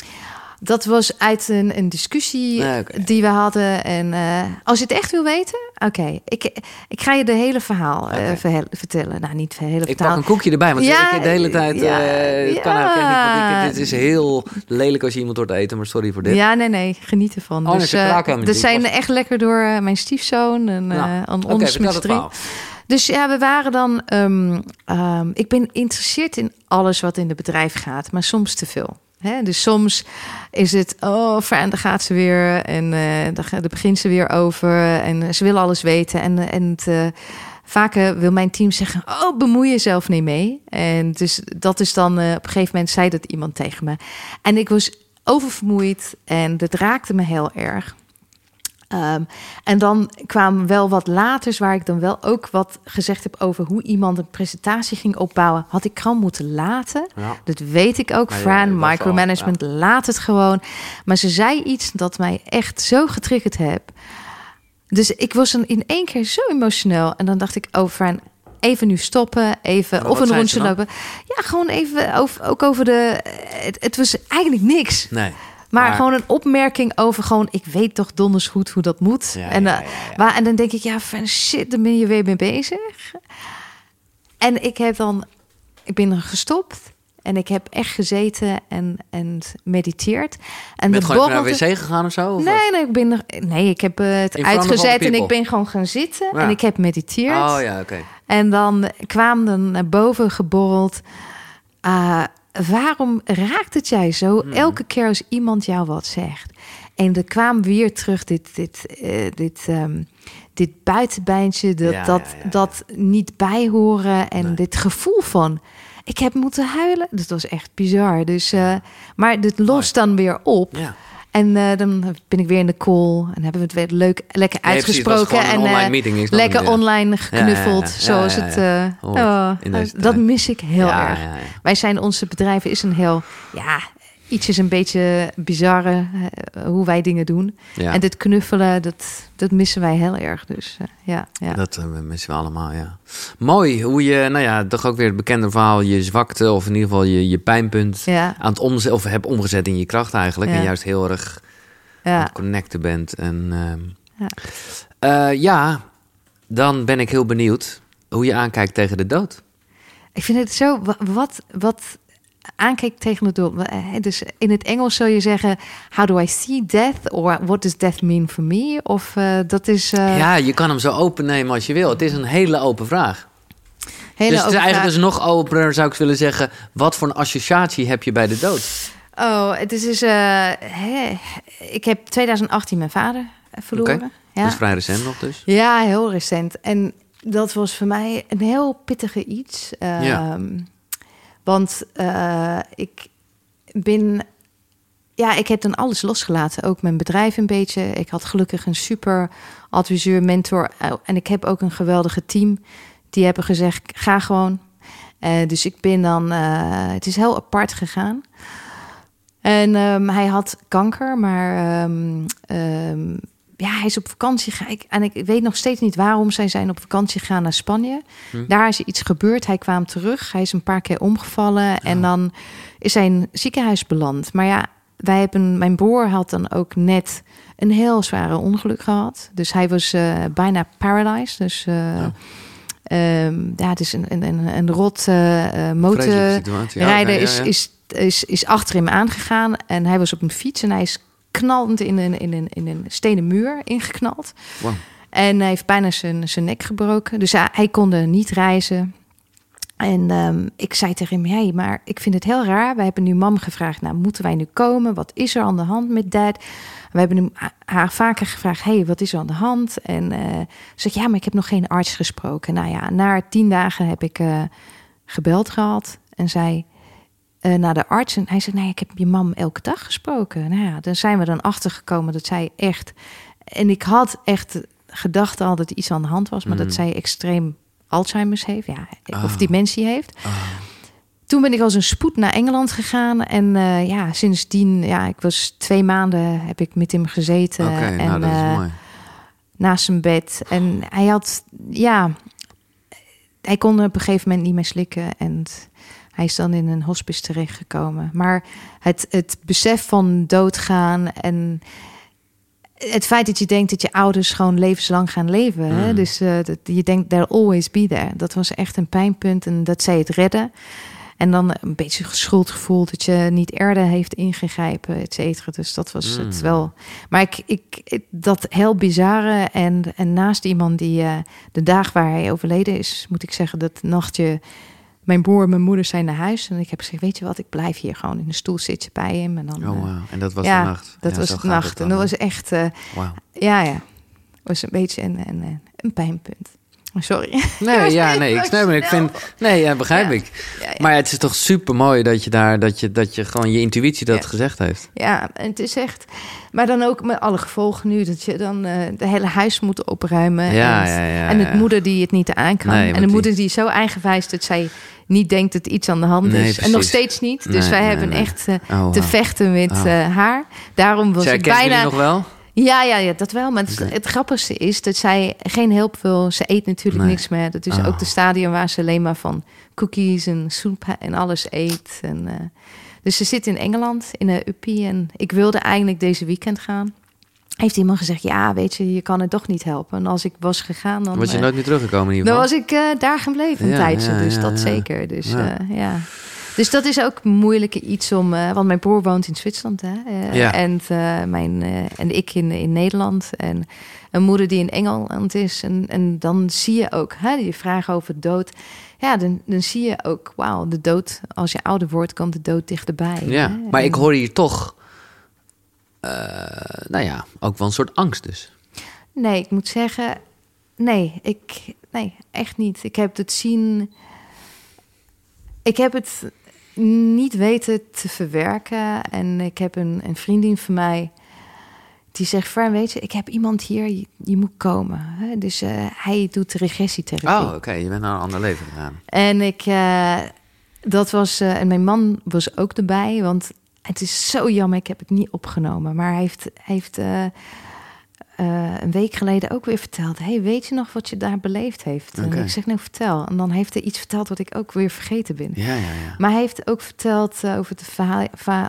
Dat was uit een, een discussie oké. die we hadden. En eh, als je het echt wil weten, oké, ik, ik ga je de hele verhaal eh, verhel- vertellen. Nou, niet het hele Ik pak verhaal. een koekje erbij, want Ja, ik de hele tijd... ja, eh, het kan echt niet, ja. dit is heel lelijk als je iemand hoort eten, maar sorry voor dit. Ja, nee, nee, geniet ervan. Oh, dus, niet. zijn Was- echt lekker door mijn stiefzoon en Nou, ons drieën. verhaal. Dus ja, we waren dan. ehm, ehm, ik ben geïnteresseerd in alles wat in het bedrijf gaat, maar soms te veel. Dus soms is het, oh, fijn, daar gaat ze weer. En eh daar, begint ze weer over. En eh, ze wil alles weten. En, eh, en vaak wil mijn team zeggen, oh, bemoei jezelf niet mee. En dus dat is dan, op een gegeven moment zei dat iemand tegen me. En ik was oververmoeid en dat raakte me heel erg. Ehm, en dan kwamen wel wat laters waar ik dan wel ook wat gezegd heb over hoe iemand een presentatie ging opbouwen. Had ik gewoon moeten laten. Ja. Dat weet ik ook. Ja, Fran, micromanagement, laat het gewoon. Maar ze zei iets dat mij echt zo getriggerd heb. Dus ik was dan in één keer zo emotioneel. En dan dacht ik, oh Fran, even nu stoppen. Even Maar of een rondje lopen. Ja, gewoon even over, ook over de... Het, het was eigenlijk niks. Nee. Maar, Maar- gewoon een opmerking over gewoon... ik weet toch donders goed hoe dat moet. Ja, en, ja, eh. Waar, en dan denk ik, ja, van shit, daar ben je weer mee bezig. En ik heb dan... Ik ben er gestopt. En ik heb echt gezeten en, en mediteerd. En Ben de gewoon naar de wc gegaan of zo? Of wat? Nee, nee, ik ben er, nee, ik heb eh, het In uitgezet en ik ben gewoon gaan zitten Ja. en ik heb mediteerd. Oh ja, oké. En dan kwam dan naar boven geborreld. ah, waarom raakt het jij zo Hmm. elke keer als iemand jou wat zegt? En er kwam weer terug dit, dit, eh, dit, ehm, dit buitenbeintje, dat, Ja, dat, ja, ja, ja. dat niet bijhoren en Nee. dit gevoel van. Ik heb moeten huilen. Dat was echt bizar. Dus, eh, maar dit lost dan weer op. En eh, dan ben ik weer in de call en hebben we het weer leuk, lekker Nee, uitgesproken. en online eh, lekker online geknuffeld. Zoals het. eh, oh, dat mis ik heel erg. Wij zijn onze bedrijven is een heel ja ietsjes een beetje bizarre hoe wij dingen doen. Ja. En dit knuffelen dat dat missen wij heel erg. Dus eh, ja, ja. Dat eh, missen we allemaal, ja. Mooi hoe je, nou ja, toch ook weer het bekende verhaal, je zwakte of in ieder geval je, je pijnpunt ja, aan het omzetten, of heb omgezet in je kracht eigenlijk. En juist heel erg aan ja. het connecten bent. En ehm, Ja. eh, ja, dan ben ik heel benieuwd hoe je aankijkt tegen de dood. Ik vind het zo wa- wat wat aankijkt tegen het doel. Eh, Dus in het Engels zou je zeggen: How do I see death? Or what does death mean for me? Of eh, dat is eh Ja, je kan hem zo open nemen als je wil. Het is een hele open vraag. hele dus het is eigenlijk dus nog opener, zou ik willen zeggen. Wat voor een associatie heb je bij de dood? Oh, het is dus. ik heb 2018 mijn vader verloren. Ja. Dat is vrij recent nog dus. Ja, heel recent. En dat was voor mij een heel pittige iets. Ja. Ehm, Want eh, ik ben... Ja, ik heb dan alles losgelaten. Ook mijn bedrijf een beetje. Ik had gelukkig een super adviseur, mentor. eh, En ik heb ook een geweldige team. Die hebben gezegd, ga gewoon. Eh, dus ik ben dan... het is heel apart gegaan. En ehm, hij had kanker, maar ehm, ehm, ja, hij is op vakantie gegaan. En ik weet nog steeds niet waarom zij zijn op vakantie gegaan naar Spanje. Hm. Daar is iets gebeurd. Hij kwam terug. Hij is een paar keer omgevallen. En Oh. dan is hij in ziekenhuis beland. Maar ja, wij hebben, mijn broer had dan ook net een heel zware ongeluk gehad. Dus hij was eh, bijna paralyzed. Dus eh, Ja. ehm, ja, het is een, een, een, een rot eh, motor Vreselijke situatie. Ja, rijder oké, ja, is. Is, is, is achter hem aangegaan. En hij was op een fiets en hij is knallend in een, in een, in een stenen muur ingeknald. Wow. En hij heeft bijna zijn, zijn nek gebroken. Dus hij, hij kon niet reizen. En ehm, ik zei tegen hem, hey, maar ik vind het heel raar. Wij hebben nu mam gevraagd, nou, moeten wij nu komen? Wat is er aan de hand met dad? We hebben hem haar vaker gevraagd, hey, wat is er aan de hand? En uh, ze zegt, ja, maar ik heb nog geen arts gesproken. Nou ja, na tien dagen heb ik uh, gebeld gehad en zei uh, naar de arts. En hij zei, nee, ik heb je mam elke dag gesproken. Nou ja, dan zijn we dan achtergekomen dat zij echt... En ik had echt gedacht al dat iets aan de hand was, maar dat zij extreem Alzheimer's heeft, ja, of Ah. dementie heeft. Ah. Toen ben ik als een spoed naar Engeland gegaan. En eh, ja, sindsdien, ja, ik was twee maanden heb ik met hem gezeten. En nou dat is eh, mooi. naast zijn bed. En hij had, ja, hij kon op een gegeven moment niet meer slikken. En hij is dan in een hospice terechtgekomen. Maar het, het besef van doodgaan en het feit dat je denkt dat je ouders gewoon levenslang gaan leven. Hè? Mm. Dus eh, dat, je denkt, they'll always be there. Dat was echt een pijnpunt en dat zij het redden. En dan een beetje schuldgevoel dat je niet eerder heeft ingegrijpen, et cetera. Dus dat was het Mm. wel. Maar ik, ik, ik- dat heel bizarre en, en naast iemand die eh, de dag waar hij overleden is, moet ik zeggen dat nachtje mijn broer en mijn moeder zijn naar huis en ik heb gezegd, weet je wat, ik blijf hier gewoon in de stoel zitten bij hem en dan. Oh, eh. En dat was ja, de nacht. dat Ja, was de nacht en dat was echt, Wauw. ja, ja, was een beetje een, een, een, pijnpunt. Sorry. (laughs) Nee, ja, (laughs) nee, ik snap het. Ik vind, nee, ja, begrijp Ja. ik. Ja. Maar het is toch super mooi dat je daar, dat je, dat je gewoon je intuïtie dat gezegd heeft. Ja, en het is echt. Maar dan ook met alle gevolgen nu dat je dan eh de hele huis moet opruimen. Ja, en, ja, ja, en het moeder die het niet aan kan. Nee, en de die- moeder die zo eigenwijs dat zij niet denkt dat iets aan de hand Nee, is. En nog steeds niet. Dus Nee, wij nee, hebben echt eh, Oh, te vechten met Oh. eh, haar. Daarom was Zij ik bijna. nog wel? Ja, ja, ja, dat wel. Maar het, grappigste is dat zij geen hulp wil. Ze eet natuurlijk niks meer. Dat is Oh. ook de stadium waar ze alleen maar van cookies en soep en alles eet. En, eh, dus ze zit in Engeland in een uppie. En ik wilde eigenlijk deze weekend gaan. Heeft iemand gezegd, ja, weet je, je kan het toch niet helpen. En als ik was gegaan, dan, Was je eh, nooit meer teruggekomen in ieder dan geval? was ik eh, daar gebleven een Ja, tijdje. ja, dus ja, dat zeker. Dus Ja. ja. Dus dat is ook moeilijk iets om... eh, want mijn broer woont in Zwitserland, hè. eh. En, eh, mijn, eh, en ik in, in Nederland. En een moeder die in Engeland is. En, en dan zie je ook, hè, die vraag over dood. Ja, dan, dan zie je ook, wauw, de dood... Als je ouder wordt, komt de dood dichterbij. Ja, hè. maar En- ik hoor hier toch, eh, nou ja, ook wel een soort angst dus. Nee, ik moet zeggen, nee, ik, nee, echt niet. Ik heb het zien, ik heb het niet weten te verwerken. En ik heb een, een vriendin van mij die zegt, Fran, weet je, ik heb iemand hier, je, je moet komen. Hè? Dus eh, hij doet regressietherapie. Oh, oké, je bent naar een ander leven gegaan. En ik, eh, dat was, eh, en mijn man was ook erbij, want het is zo jammer, ik heb het niet opgenomen. Maar hij heeft, hij heeft eh, eh, een week geleden ook weer verteld: hey, weet je nog wat je daar beleefd heeft? En ik zeg, nou vertel. En dan heeft hij iets verteld wat ik ook weer vergeten ben. Ja, ja, ja. Maar hij heeft ook verteld eh, over het verhaal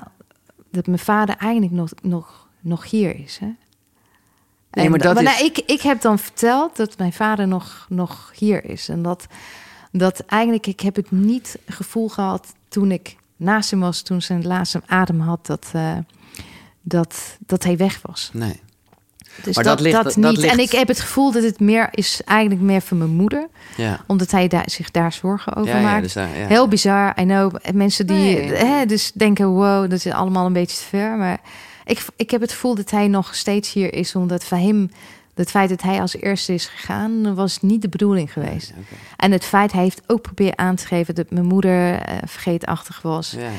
dat mijn vader eigenlijk nog, nog, nog hier is. Hè? Nee, maar dat nou, is- ik, ik heb dan verteld dat mijn vader nog, nog hier is. En dat, dat eigenlijk, ik heb het niet gevoel gehad toen ik naast hem was, toen zijn laatste adem had, dat, eh, dat, dat hij weg was. Nee. Dus Maar dat, dat ligt- dat, dat niet. ligt- En ik heb het gevoel dat het meer is eigenlijk meer van mijn moeder, Ja. omdat hij daar, zich daar zorgen over Ja, ja, maakt. dus, daar- ja. Heel bizar, I know. Mensen die Nee. hè, dus denken, wow, dat is allemaal een beetje te ver. Maar ik, ik heb het gevoel dat hij nog steeds hier is, omdat voor hem... Het feit dat hij als eerste is gegaan, was niet de bedoeling geweest. En het feit, hij heeft ook proberen aan te geven dat mijn moeder eh, vergeetachtig was. Ja.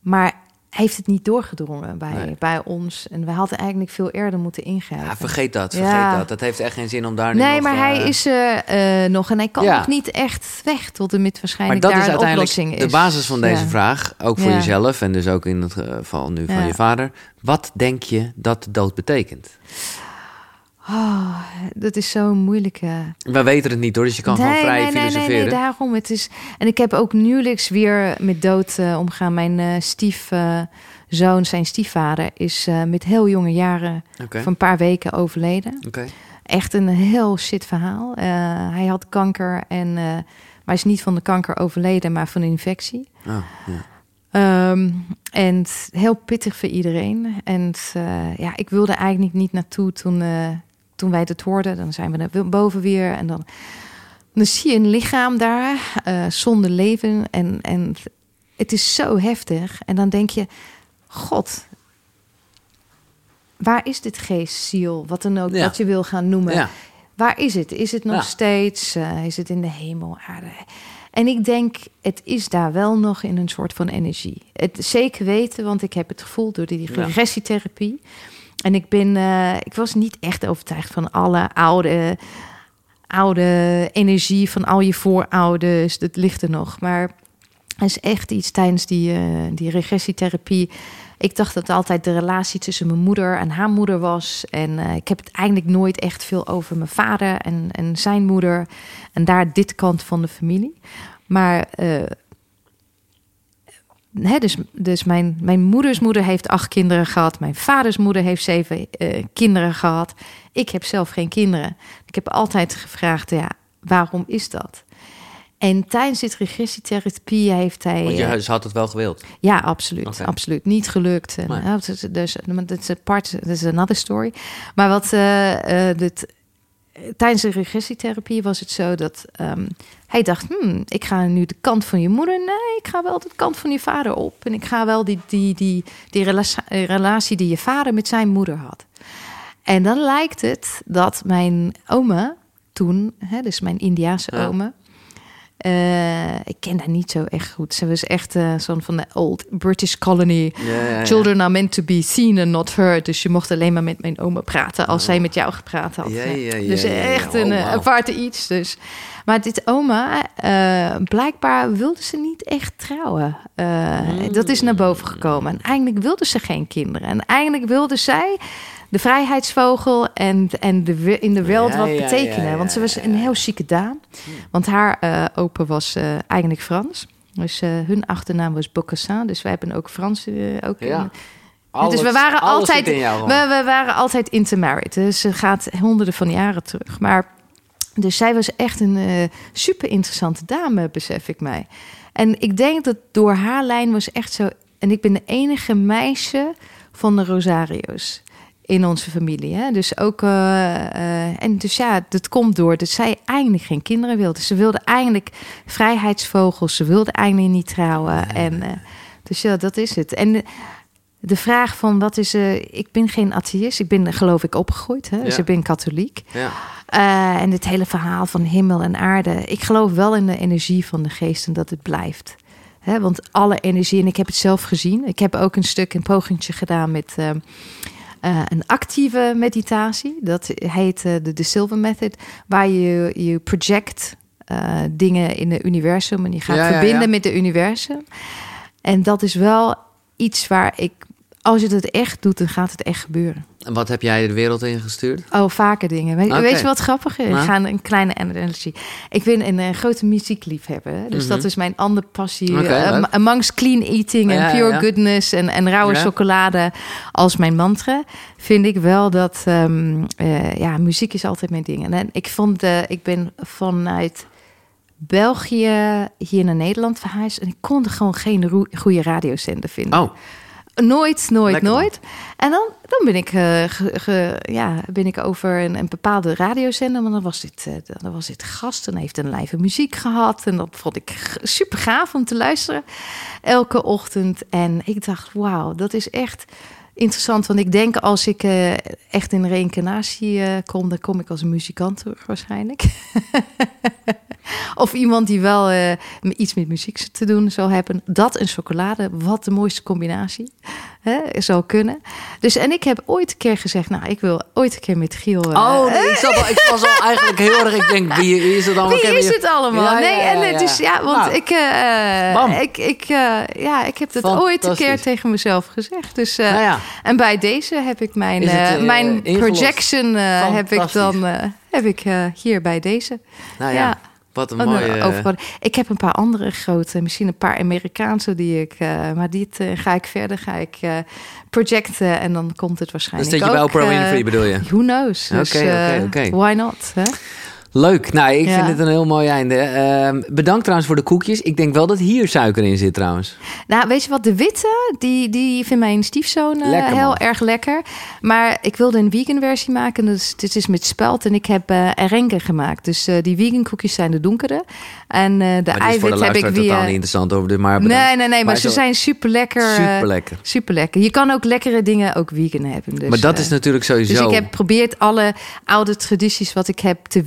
Maar heeft het niet doorgedrongen bij, Nee. bij ons. En we hadden eigenlijk veel eerder moeten ingrijpen. Ja, vergeet dat, vergeet Ja. dat. Dat heeft echt geen zin om daar nu Nee, nog, maar hij eh, is er eh, nog en hij kan Ja. nog niet echt weg tot en met Maar waarschijnlijk dat daar is een oplossing de is. basis van deze Ja. vraag. Ook voor jezelf en dus ook in het geval nu van je vader. Wat denk je dat de dood betekent? Oh, dat is zo'n moeilijke. We weten het niet hoor, dus je kan gewoon vrij nee, nee, nee, filosoferen. nee, daarom. Het is, en ik heb ook nieuwelijks weer met dood eh, omgaan. Mijn eh stiefzoon, zijn stiefvader, is eh, met heel jonge jaren van een paar weken overleden. Echt een heel shit verhaal. Eh, hij had kanker, en, eh, maar hij is niet van de kanker overleden, maar van een infectie. Oh, ja. Ehm, en heel pittig voor iedereen. En eh, ja, ik wilde eigenlijk niet naartoe toen, eh, toen wij het hoorden. Dan zijn we naar boven weer. En dan Dan zie je een lichaam daar uh, zonder leven. En, en het is zo heftig. En dan denk je, God, waar is dit geest, ziel, wat dan ook, wat je wil gaan noemen? Ja. Waar is het? Is het nog Ja. steeds? eh, is het in de hemel, aarde? En ik denk, het is daar wel nog in een soort van energie. Het zeker weten, want ik heb het gevoeld door die regressietherapie. En ik ben, eh, ik was niet echt overtuigd van alle oude, oude energie van al je voorouders. Dat ligt er nog. Maar er is echt iets tijdens die, eh, die regressietherapie. Ik dacht dat het altijd de relatie tussen mijn moeder en haar moeder was. En eh, ik heb het eigenlijk nooit echt veel over mijn vader en, en zijn moeder. En daar dit kant van de familie. Maar eh, hè, dus, dus mijn, mijn moeders moeder heeft acht kinderen gehad. Mijn vaders moeder heeft zeven eh, kinderen gehad. Ik heb zelf geen kinderen. Ik heb altijd gevraagd, ja, waarom is dat? En tijdens dit regressietherapie heeft hij... Want je eh, had het wel gewild. ja, absoluut. Absoluut. Niet gelukt. Is- dus, maar dat is een part, dat is another story. Maar wat eh, eh, dit, tijdens de regressietherapie was het zo dat ehm, hij dacht: hmm, ik ga nu de kant van je moeder. Nee, ik ga wel de kant van je vader op. En ik ga wel die, die, die, die rela- relatie die je vader met zijn moeder had. En dan lijkt het dat mijn oma toen, hè, dus mijn Indiaanse oma. Eh, ik ken haar niet zo echt goed. Ze was echt eh, zo'n van de old British colony. Ja, ja, ja. Children are meant to be seen and not heard. Dus je mocht alleen maar met mijn oma praten als zij met jou gepraat had. Dus echt Oh, een eh, wauw. aparte iets. Dus. Maar dit oma, eh, blijkbaar wilde ze niet echt trouwen. Eh, Hmm. Dat is naar boven gekomen. En eigenlijk wilde ze geen kinderen. En eigenlijk wilde zij de vrijheidsvogel en, en de, in de wereld Ja, wat betekenen. ja, Want ze was een heel chique dame. Want haar eh opa was eh, eigenlijk Frans. Dus eh, hun achternaam was Bocassin. Dus wij hebben ook Frans ook in, Alles- dus we waren altijd, jou we, we waren altijd intermarried. Dus ze gaat honderden van jaren terug. Maar dus zij was echt een super interessante dame, besef ik mij. En ik denk dat door haar lijn was echt zo. En ik ben de enige meisje van de Rosario's in onze familie. Hè? Dus ook. eh, eh, en dus ja, dat komt door dat zij eigenlijk geen kinderen wilde. Ze wilde eigenlijk vrijheidsvogels. Ze wilde eigenlijk niet trouwen. En eh, dus ja, dat is het. En. de vraag van wat is. eh ik ben geen atheïst. Ik ben geloof ik opgegroeid. Hè? Dus Ja. ik ben katholiek. Ja. En dit hele verhaal van hemel en aarde. Ik geloof wel in de energie van de geest en dat het blijft. Hè, want alle energie, en ik heb het zelf gezien. Ik heb ook een stuk, een pogingje gedaan met eh, een actieve meditatie. Dat heet eh, de, de Silver Method. Waar je, je project eh, dingen in het universum. En je gaat Ja, ja, verbinden ja. met het universum. En dat is wel iets waar ik... Als je het echt doet, dan gaat het echt gebeuren. En wat heb jij de wereld ingestuurd? Oh, vaker dingen. Weet, je wat grappig is? Nou? Ik ga een kleine analogy. Ik ben een, eh, grote muziekliefhebber. Dus Mhm. dat is mijn andere passie. Eh, amongst clean eating en Ja, pure ja. goodness en, en rauwe Ja. chocolade als mijn mantra. Vind ik wel dat... ehm, eh, ja, muziek is altijd mijn ding. En ik vond... eh, ik ben vanuit... België hier naar Nederland verhuisd. En ik kon er gewoon geen goede radiozender vinden. Oh, Nooit, nooit, Lekker nooit. En dan, dan ben, ik, eh, ge- ge- ja, ben ik over een, een bepaalde radiozender. Maar dan was dit, eh, dan was dit gast en heeft een live muziek gehad. En dat vond ik super gaaf om te luisteren. Elke ochtend. En ik dacht, wauw, dat is echt interessant. Want ik denk als ik eh, echt in reïncarnatie eh, kom... dan kom ik als muzikant terug waarschijnlijk. (laughs) Of iemand die wel eh, iets met muziek te doen zou hebben. Dat en chocolade, wat de mooiste combinatie hè, zou kunnen. Dus en ik heb ooit een keer gezegd, nou, ik wil ooit een keer met Giel. eh, oh nee, ik, zat al, ik was al eigenlijk heel erg... Ik denk, wie, is het allemaal? wie is het allemaal? Ja, nee, ja, en ja. is ja, want Nou, ik, eh, bam. ik, ik, eh, ja, ik heb het ooit een keer tegen mezelf gezegd. Dus, Nou ja, en bij deze heb ik mijn, het, mijn projection heb ik dan heb ik hier bij deze. nou Ja. Wat een Oh, mooie... nou, overal- Ik heb een paar andere grote, misschien een paar Amerikaanse die ik, eh, maar dit eh, ga ik verder, ga ik eh, projecten en dan komt het dus waarschijnlijk dat je bij. Oprah Winfrey bedoel je? Who knows? Dus, Oké, oké. Why not? Hè? Leuk. Nou, ik Ja. vind het een heel mooi einde. Ehm, bedankt trouwens voor de koekjes. Ik denk wel dat hier suiker in zit trouwens. Nou, weet je wat? De witte, die, die vindt mijn stiefzoon Lekker, heel erg lekker. Maar ik wilde een vegan versie maken. Dus dit is met spelt. En ik heb eh erenke gemaakt. Dus eh, die vegan koekjes zijn de donkere. En de eiwit heb ik weer... totaal niet interessant over de maar bedankt. Nee, nee, nee, maar, Maar ze zijn super lekker. Super lekker. super lekker. Je kan ook lekkere dingen ook vegan hebben. Dus, maar dat is natuurlijk sowieso. Dus ik heb geprobeerd alle oude tradities wat ik heb te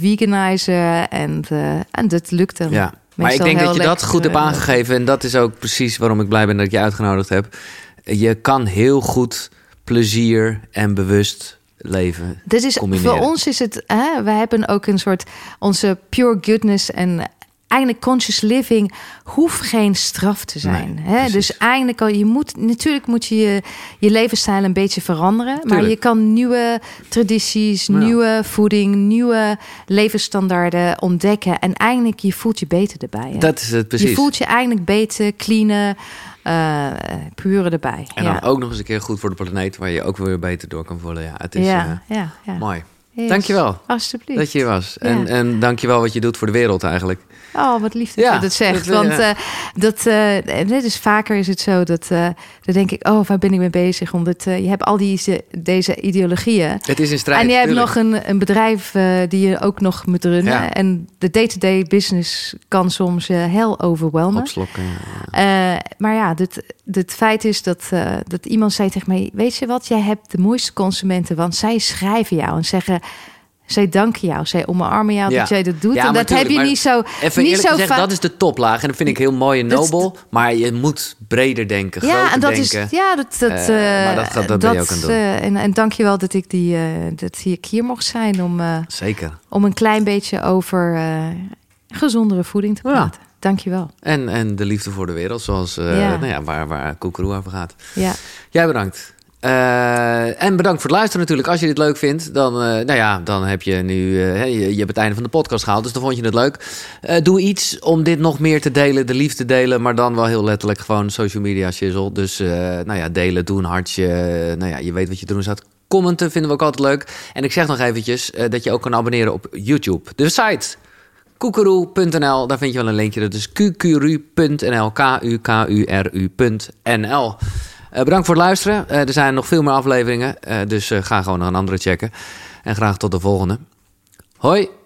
En, eh, en dat lukt dan. Ja, maar ik denk dat je dat goed hebt eh, aangegeven. En dat is ook precies waarom ik blij ben dat ik je uitgenodigd heb. Je kan heel goed plezier en bewust leven. Dit is, combineren. voor ons is het, hè, we hebben ook een soort, onze pure goodness en eigenlijk conscious living hoeft geen straf te zijn. Nee, hè? Dus eigenlijk, al, je moet, natuurlijk moet je, je je levensstijl een beetje veranderen. Maar je kan nieuwe tradities, Ja. nieuwe voeding, nieuwe levensstandaarden ontdekken. En eigenlijk, je voelt je beter erbij. hè? Dat is het precies. Je voelt je eigenlijk beter, cleaner, eh pure erbij. En ja. dan ook nog eens een keer goed voor de planeet, waar je ook weer beter door kan voelen. Ja, het is ja, eh, ja, ja. mooi. Yes. Dankjewel Alsjeblieft. dat je hier was. Ja. En, en dankjewel wat je doet voor de wereld eigenlijk. Oh, wat lief dat Ja, je dat zegt. dat je. Want eh, dat, eh, net is vaker is het zo dat eh, dan denk ik, oh, waar ben ik mee bezig? Omdat eh, je hebt al deze, deze ideologieën. Het is een strijd. en je hebt nog een, een bedrijf eh, die je ook nog moet runnen. Ja. En de day-to-day business kan soms heel overwelmen. Opslokken. ja. Eh, maar ja, het, het feit is dat, eh, dat iemand zei tegen mij: Weet je wat, jij hebt de mooiste consumenten, want zij schrijven jou en zeggen. Zij danken jou, zij omarmen jou dat jij dat doet. En dat heb je niet zo. Even niet zo gezegd, dat is de toplaag. En dat vind ik heel mooi en Dat nobel. Maar je moet breder denken, ja, groter en dat denken. is. Ja, dat. dat, Eh, eh, maar dat gaat- dat ben je ook aan het doen. eh, en, en dank je wel dat ik, die, dat ik hier mocht zijn om, Zeker. om een klein beetje over gezondere voeding te praten. Dank je wel. En, en de liefde voor de wereld, zoals Ja. Nou ja, waar, waar Koekeroe over gaat. Ja. Jij bedankt. Eh, en bedankt voor het luisteren natuurlijk. Als je dit leuk vindt, dan, eh, nou ja, dan heb je nu eh, je, hebt het einde van de podcast gehaald. Dus dan vond je het leuk. Doe iets om dit nog meer te delen, de liefde delen. Maar dan wel heel letterlijk gewoon social media shizzle. Dus nou ja, delen, doe een hartje. Nou ja, je weet wat je doen staat. Commenten vinden we ook altijd leuk. En ik zeg nog eventjes dat je ook kan abonneren op YouTube. De site koekeroe.nl, daar vind je wel een linkje. Dat is k-u-k-u-r-u.nl. Eh, bedankt voor het luisteren. Eh, er zijn nog veel meer afleveringen, eh, dus ga gewoon nog een andere checken. En graag tot de volgende. Hoi!